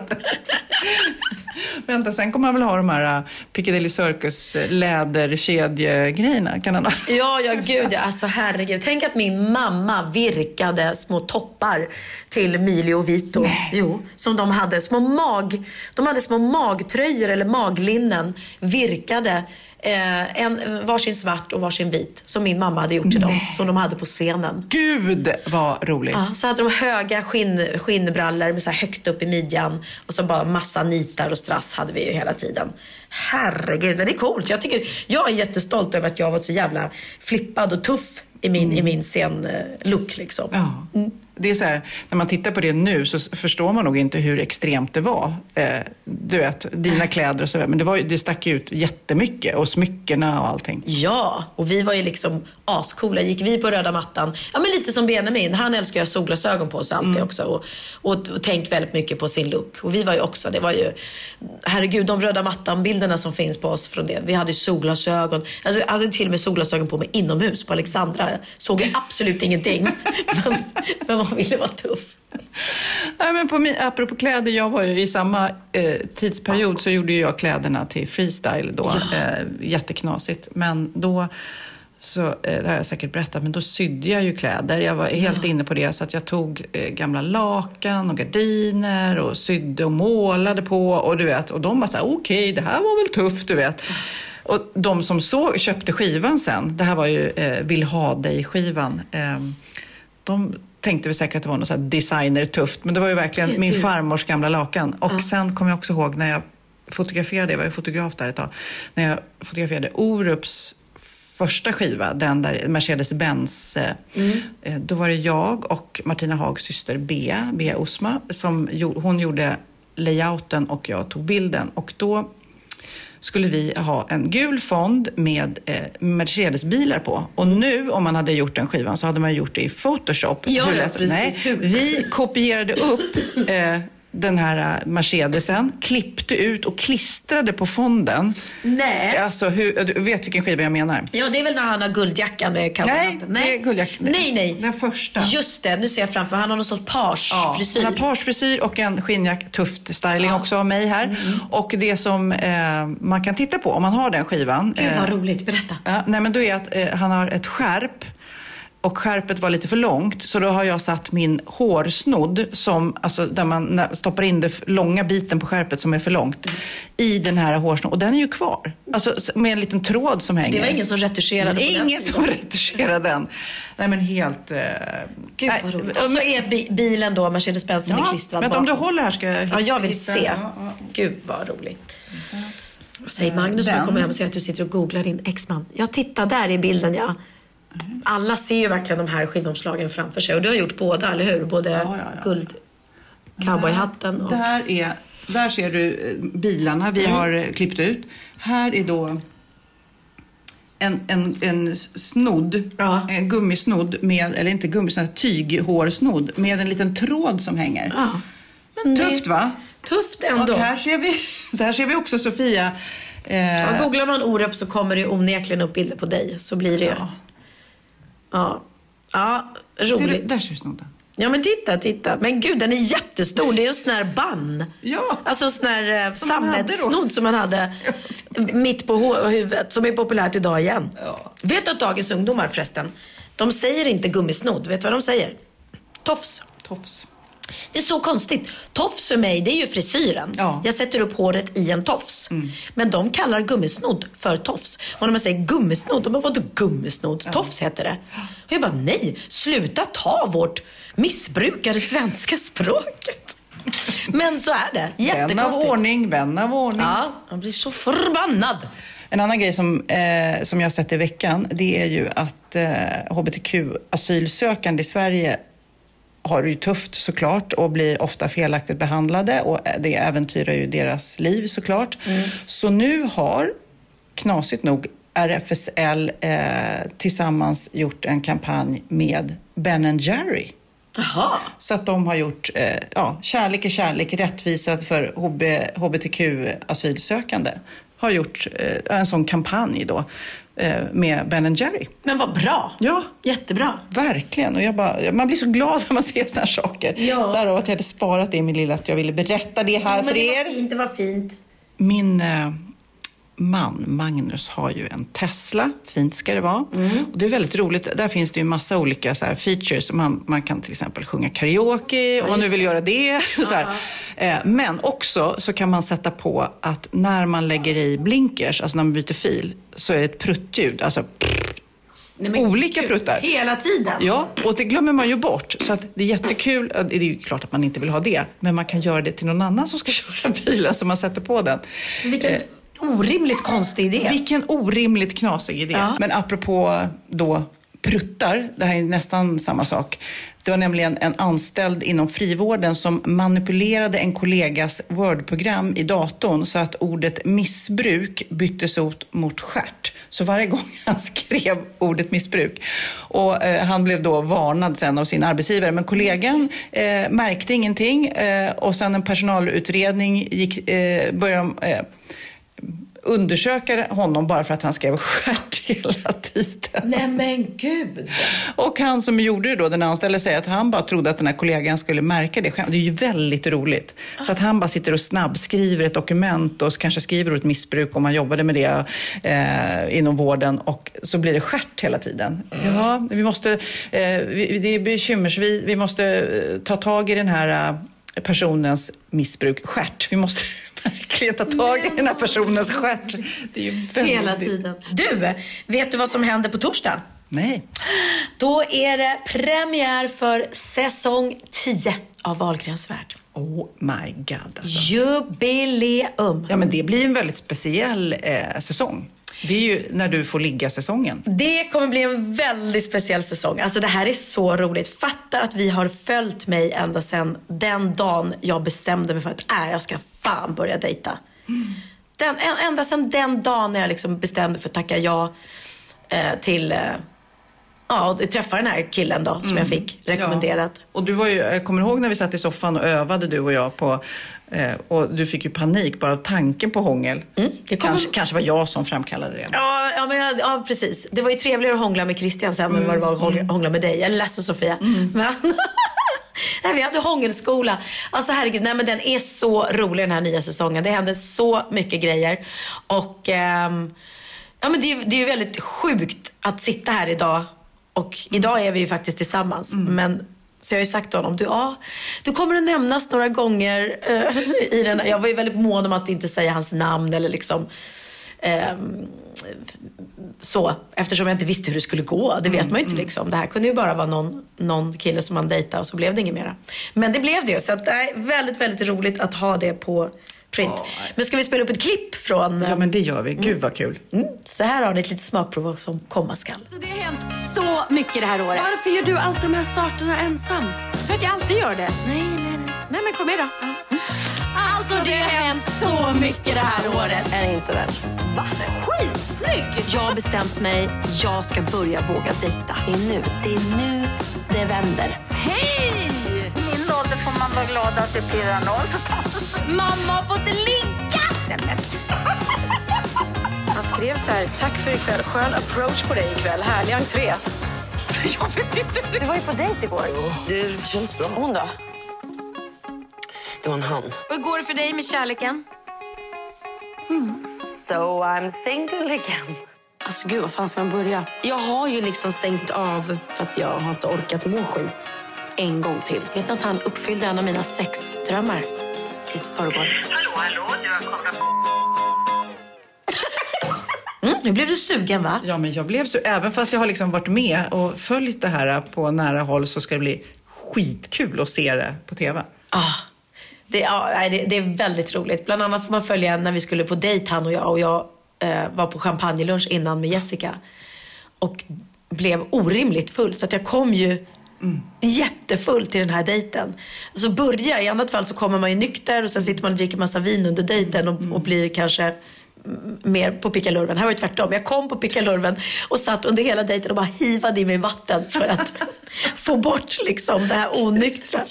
Vänta, sen kommer han väl ha de här uh, Piccadilly Circus uh, läderkedjegrejerna. Kan han ha? Ja, ja gud ja. Alltså herregud. Tänk att min mamma virkade små toppar till Emilio och Vito. Jo, som de hade. Små mag... De hade små magtröjor eller maglinnen virkade. Eh, en, varsin svart och varsin vit som min mamma hade gjort till dem. Som de hade på scenen. Gud vad roligt. Ja, så hade de höga skinn, skinnbrallor med så högt upp i midjan och så bara massa nitar och strass hade vi ju hela tiden. Herregud, men det är coolt. Jag, tycker, jag är jättestolt över att jag var så jävla flippad och tuff i min, i min scen-look liksom. Ja. Det är så här, när man tittar på det nu så förstår man nog inte hur extremt det var. Eh, du vet, dina kläder och så. Men det, var, det stack ut jättemycket och smyckena och allting. Ja, och vi var ju liksom ascoola. Gick vi på röda mattan, ja men lite som Benjamin. Han älskar ju att ha solglasögon på sig alltid också. Och, och, och tänk väldigt mycket på sin look. Och vi var ju också, det var ju, herregud de röda mattan-bilderna som finns på oss från det. Vi hade ju solglasögon. Alltså, jag hade till och med solglasögon på mig inomhus på Alexandra. Jag såg ju absolut ingenting. Men, men man ville vara tuff. Nej, men på min, apropå kläder, jag var ju i samma eh, tidsperiod så gjorde jag kläderna till freestyle då. Eh, jätteknasigt. Men då, så, eh, det har jag säkert berättat, men då sydde jag ju kläder. Jag var helt inne på det så att jag tog eh, gamla lakan och gardiner och sydde och målade på och du vet. Och de var så här, okej, det här var väl tufft, du vet. Och de som så, köpte skivan sen, det här var ju eh, Vill ha dig-skivan, eh, de tänkte väl säkert att det var något så designer-tufft, men det var ju verkligen Det min du. farmors gamla lakan. Och Ja. sen kommer jag också ihåg när jag fotograferade, jag var ju fotograf där ett tag, när jag fotograferade Orups första skiva, den där Mercedes-Benz, eh, Mm. eh, då var det jag och Martina Hags syster Bea, Bea Osma, som hon gjorde layouten och jag tog bilden. Och då skulle vi ha en gul fond med eh, Mercedes-bilar på. Och nu, om man hade gjort den skivan, så hade man gjort det i Photoshop. Ja, Hur ja, precis. Nej, vi kopierade upp eh, den här eh, Mercedesen, klippte ut och klistrade på fonden. Nej. Alltså, hur, du vet vilken skiva jag menar? Ja, det är väl när han har guldjackan med cowboyhatten. Nej, det är guldjack- Nej, nej. Den första. Just det, nu ser jag framför Han har någon sorts pagefrisyr. Han har pagefrisyr och en skinnjack, tufft styling också av mig här. Mm, Och det som eh, man kan titta på om man har den skivan. Gud vad eh, roligt, berätta. Ja, nej men då är att eh, han har ett skärp och skärpet var lite för långt så då har jag satt min hårsnodd som, alltså där man stoppar in den långa biten på skärpet som är för långt i den här hårsnodden och den är ju kvar. Alltså med en liten tråd som hänger. Det var ingen som retuscherade på den Ingen tiden. som retuscherade den. Nej men helt... Eh, Gud vad roligt. Och så är bi- bilen då, Mercedes-Benz är Ja, klistrad men om du bakom. håller här ska jag Ja, jag vill hitta- se. Ja, ja. Gud vad roligt. Vad säger Magnus när Den. han kommer hem och ser att du sitter och googlar din exman? Ja, titta där i bilden ja. Alla ser ju verkligen de här skivomslagen framför sig och du har gjort båda, eller hur? Både Ja, ja, ja. guld, cowboyhatten och... Där, är, där ser du eh, bilarna vi har eh, klippt ut. Här är då en, en, en snodd, Ja. en gummisnodd med, eller inte gummisnodd, tyghårsnodd med en liten tråd som hänger. Ja. Det- Tufft va? Tufft ändå. Och här ser vi, där ser vi också Sofia. Eh, Ja, googlar man Orup så kommer det onekligen upp bilder på dig. Så blir det ju. Ja. Ja. Ja, ser du, roligt. där ser du snodden. Ja men titta, titta. Men gud den är jättestor. Det är en sån här bann. Ja. Alltså en sån här eh, sammetsnodd som man hade mitt på huvudet. Som är populärt idag igen. Ja. Vet du att dagens ungdomar förresten, de säger inte gummisnodd. Vet du vad de säger? Tofs. Tofs. Det är så konstigt. Tofs för mig, det är ju frisyren. Ja. Mm. Jag sätter upp håret i en tofs. Men de kallar gummisnodd för tofs. Och när man säger gummisnodd, de bara vadå gummisnodd? Tofs heter det. Och jag bara nej, sluta ta vårt missbrukade svenska språket. Men så är det. Vän av Jättekonstigt. ordning, vän av ordning. Ja, man blir så förbannad. En annan grej som, eh, som jag har sett i veckan, det är ju att eh, hbtq-asylsökande i Sverige har det ju tufft såklart och blir ofta felaktigt behandlade och det äventyrar ju deras liv såklart. Så nu har, knasigt nog, RFSL eh, tillsammans gjort en kampanj med Ben Jerry. Jaha. Så att de har gjort eh, ja, Kärlek är kärlek, rättvisa för HB, hbtq-asylsökande. Har gjort eh, en sån kampanj då med Ben Jerry. Men vad bra. Ja, Jättebra. verkligen. Och jag bara, man blir så glad när man ser såna här saker. Ja. Därav att jag hade sparat det i min lilla, att jag ville berätta det här för er. fint, det var fint. Min eh, man, Magnus, har ju en Tesla. Fint ska det vara. Och det är väldigt roligt. Där finns det ju massa olika så här, features. Man, man kan till exempel sjunga karaoke om man nu vill göra det. Här. Eh, men också så kan man sätta på att när man lägger i blinkers, alltså när man byter fil, så är det ett pruttljud. Alltså, Nej, men Olika gud, pruttar. Hela tiden. Ja, och det glömmer man ju bort. Så att det är jättekul. Det är ju klart att man inte vill ha det. Men man kan göra det till någon annan som ska köra bilen så man sätter på den. Vilken orimligt konstig idé. Vilken orimligt knasig idé. Ja. Men apropå då pruttar, det här är nästan samma sak. Det var nämligen en anställd inom frivården som manipulerade en kollegas Word-program i datorn så att ordet missbruk byttes ut mot skärt. Så varje gång han skrev ordet missbruk. Och eh, han blev då varnad sen av sin arbetsgivare. Men kollegan eh, märkte ingenting eh, och sen en personalutredning gick, eh, började de, eh, undersöka honom bara för att han skrev stjärt hela tiden. Nej men gud. Och han som gjorde det då, den anställde, säger att han bara trodde att den här kollegan skulle märka det. Det är ju väldigt roligt. Så att han bara sitter och snabbskriver ett dokument och kanske skriver ordet missbruk om man jobbade med det eh, inom vården och så blir det stjärt hela tiden. Ja, vi måste, eh, vi, det är bekymmer, så vi, måste eh, ta tag i den här eh, personens missbruk, stjärt. Vi måste verkligen ta tag i den här personens stjärt. Det är ju väldigt... Hela tiden. Du, vet du vad som händer på torsdag? Nej. Då är det premiär för säsong 10 av Wahlgrens värld. Oh my god alltså. Jubileum. Ja men det blir en väldigt speciell eh, säsong. Det är ju när du får ligga säsongen. Det kommer bli en väldigt speciell säsong. Alltså det här är så roligt. Fatta att vi har följt mig ända sedan den dagen jag bestämde mig för att äh, jag ska fan börja dejta. Den, ända sedan den dagen när jag liksom bestämde för att tacka ja eh, till eh, Ja, och träffa den här killen då som jag fick rekommenderat. Ja. Och du var ju, jag kommer ihåg när vi satt i soffan och övade du och jag på eh, och du fick ju panik bara av tanken på hångel. Mm, det kommer- kanske, kanske var jag som framkallade det. Ja, ja, men, jag- ja, precis. Det var ju trevligare att hångla med Christian sen än vad det var att hångla, hångla med dig. Jag är ledsen Sofia. Men, nej, vi hade hångelskola. Alltså herregud, nej, men den är så rolig den här nya säsongen. Det händer så mycket grejer. Och ehm, ja, men det är ju väldigt sjukt att sitta här idag. Och idag är vi ju faktiskt tillsammans. Men så jag har ju sagt till honom, du, ja, du kommer att nämnas några gånger eh, i den här. Jag var ju väldigt mån om att inte säga hans namn eller liksom ehm, så, eftersom jag inte visste hur det skulle gå. Det vet man ju inte liksom. Det här kunde ju bara vara någon, någon kille som man dejtade och så blev det inget mera. Men det blev det ju. Så att det är väldigt, väldigt roligt att ha det på print. Men ska vi spela upp ett klipp från... Ja men det gör vi. Gud vad kul. Mm, så här har ni ett litet smakprov som komma skall. Så det har hänt så mycket det här året. Varför gör du alltid de här starterna ensam? För att jag alltid gör det. Nej, nej, nej. Nej, men kom med då. Alltså, det har hänt så mycket det här året. Är det inte världs? Va? Skitsnygg! Jag har bestämt mig. Jag ska börja våga dejta. Det är nu. Det är nu det vänder. Hej! Min ålder får man vara glad att det pirrar någonstans. Mamma har fått ligga! Nej, men. Han skrev så här, tack för ikväll, skön approach på dig ikväll, härlig entré. Jag vet inte. Du var ju på dejt igår. Det känns bra. Hon då? Det var en han. Hur går det för dig med kärleken? So I'm single again. Alltså gud, vad fan ska man börja? Jag har ju liksom stängt av för att jag har inte orkat må skit en gång till. Vet ni att han uppfyllde en av mina sexdrömmar i förrgår? Hallå, hallå, du har kommit Mm, nu blev du sugen va? Ja men jag blev så, även fast jag har liksom varit med och följt det här på nära håll så ska det bli skitkul att se det på TV. Ah, det, ja, det, det är väldigt roligt. Bland annat får man följa när vi skulle på dejt han och jag och jag eh, var på champagnelunch innan med Jessica. Och blev orimligt full så att jag kom ju jättefull till den här dejten. Så börjar, i annat fall så kommer man ju nykter och sen sitter man och dricker massa vin under dejten och, och blir kanske mm, mer på pickalurven. Här var det tvärtom. Jag kom på pickalurven och satt under hela dejten och bara hivade i mig vatten för att få bort liksom det här onyktra.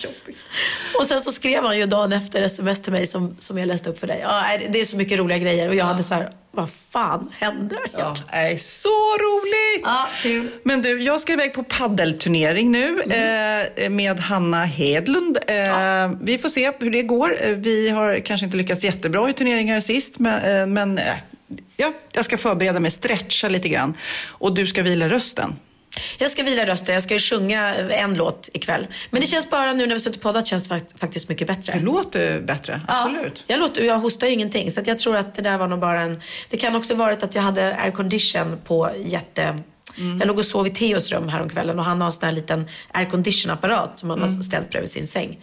Och sen så skrev han ju dagen efter sms till mig som, som jag läste upp för dig. Ja, det är så mycket roliga grejer och jag hade så här, vad fan hände? Ja, är så roligt! Ja, kul. Men du, jag ska iväg på paddelturnering nu eh, med Hanna Hedlund. Eh, Vi får se hur det går. Eh, Vi har kanske inte lyckats jättebra i turneringar sist, men, eh, men ja, jag ska förbereda mig, stretcha lite grann. Och du ska vila rösten. Jag ska vila rösten, jag ska ju sjunga en låt ikväll. Men det känns bara nu när vi suttit och poddat känns fakt- faktiskt mycket bättre. Det låter bättre, absolut. Ja, jag, låter, jag hostar ju ingenting. Så jag tror att det där var nog bara en... Det kan också varit att jag hade aircondition på jätte... Jag låg och sov i Theos rum häromkvällen och han har en sån här liten aircondition-apparat som han har ställt bredvid sin säng.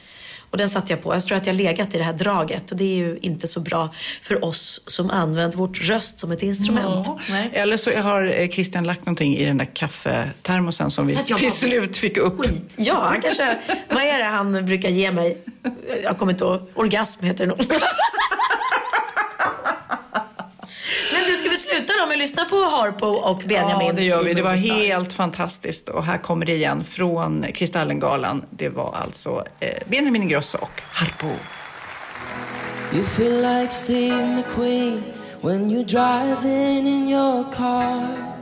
Och den satte jag på. Jag tror att jag legat i det här draget och det är ju inte så bra för oss som använt vårt röst som ett instrument. Nej. Eller så har eh, Christian lagt någonting i den där kaffetermosen som vi till slut fick upp. Ja, han kanske... Vad är det han brukar ge mig? Jag kommer inte ihåg. Orgasm heter det nog. Men du, ska vi sluta då med att lyssna på Harpo och Benjamin? Ja, det gör vi. Det var helt fantastiskt. Och här kommer det igen från Kristallengalan. Det var alltså eh, Benjamin Ingrosso och Harpo. You feel like Steve McQueen when you're driving in your car.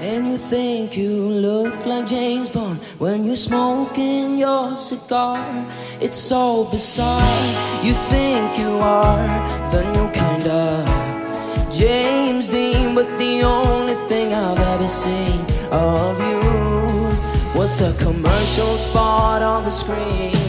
And you think you look like James Bond when you're smoking your cigar. It's so bizarre. You think you are the new kind of James Dean, but the only thing I've ever seen of you was a commercial spot on the screen.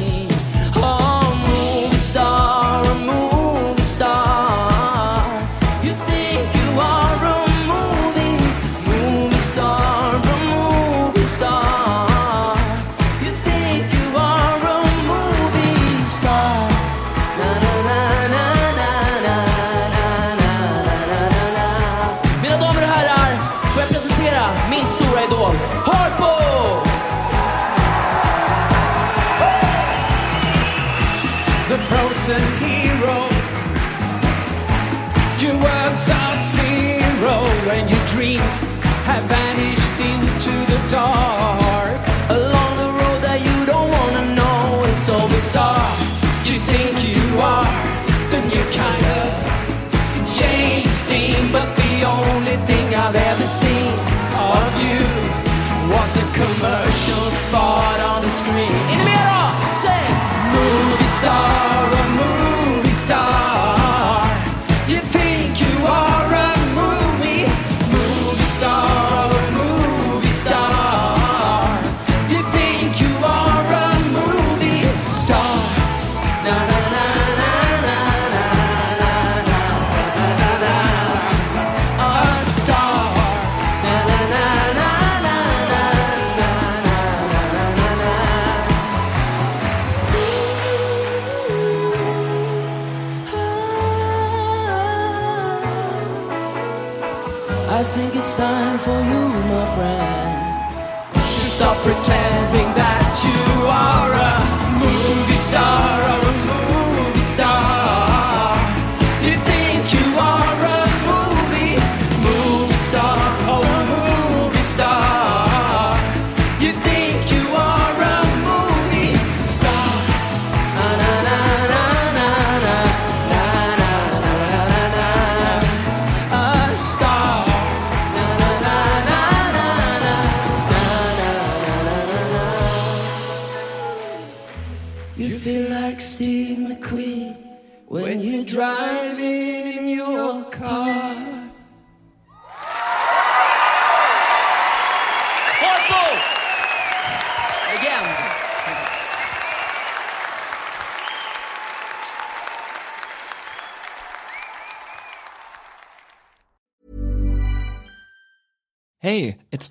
I think it's time for you, my friend, to stop pretending that you are a movie star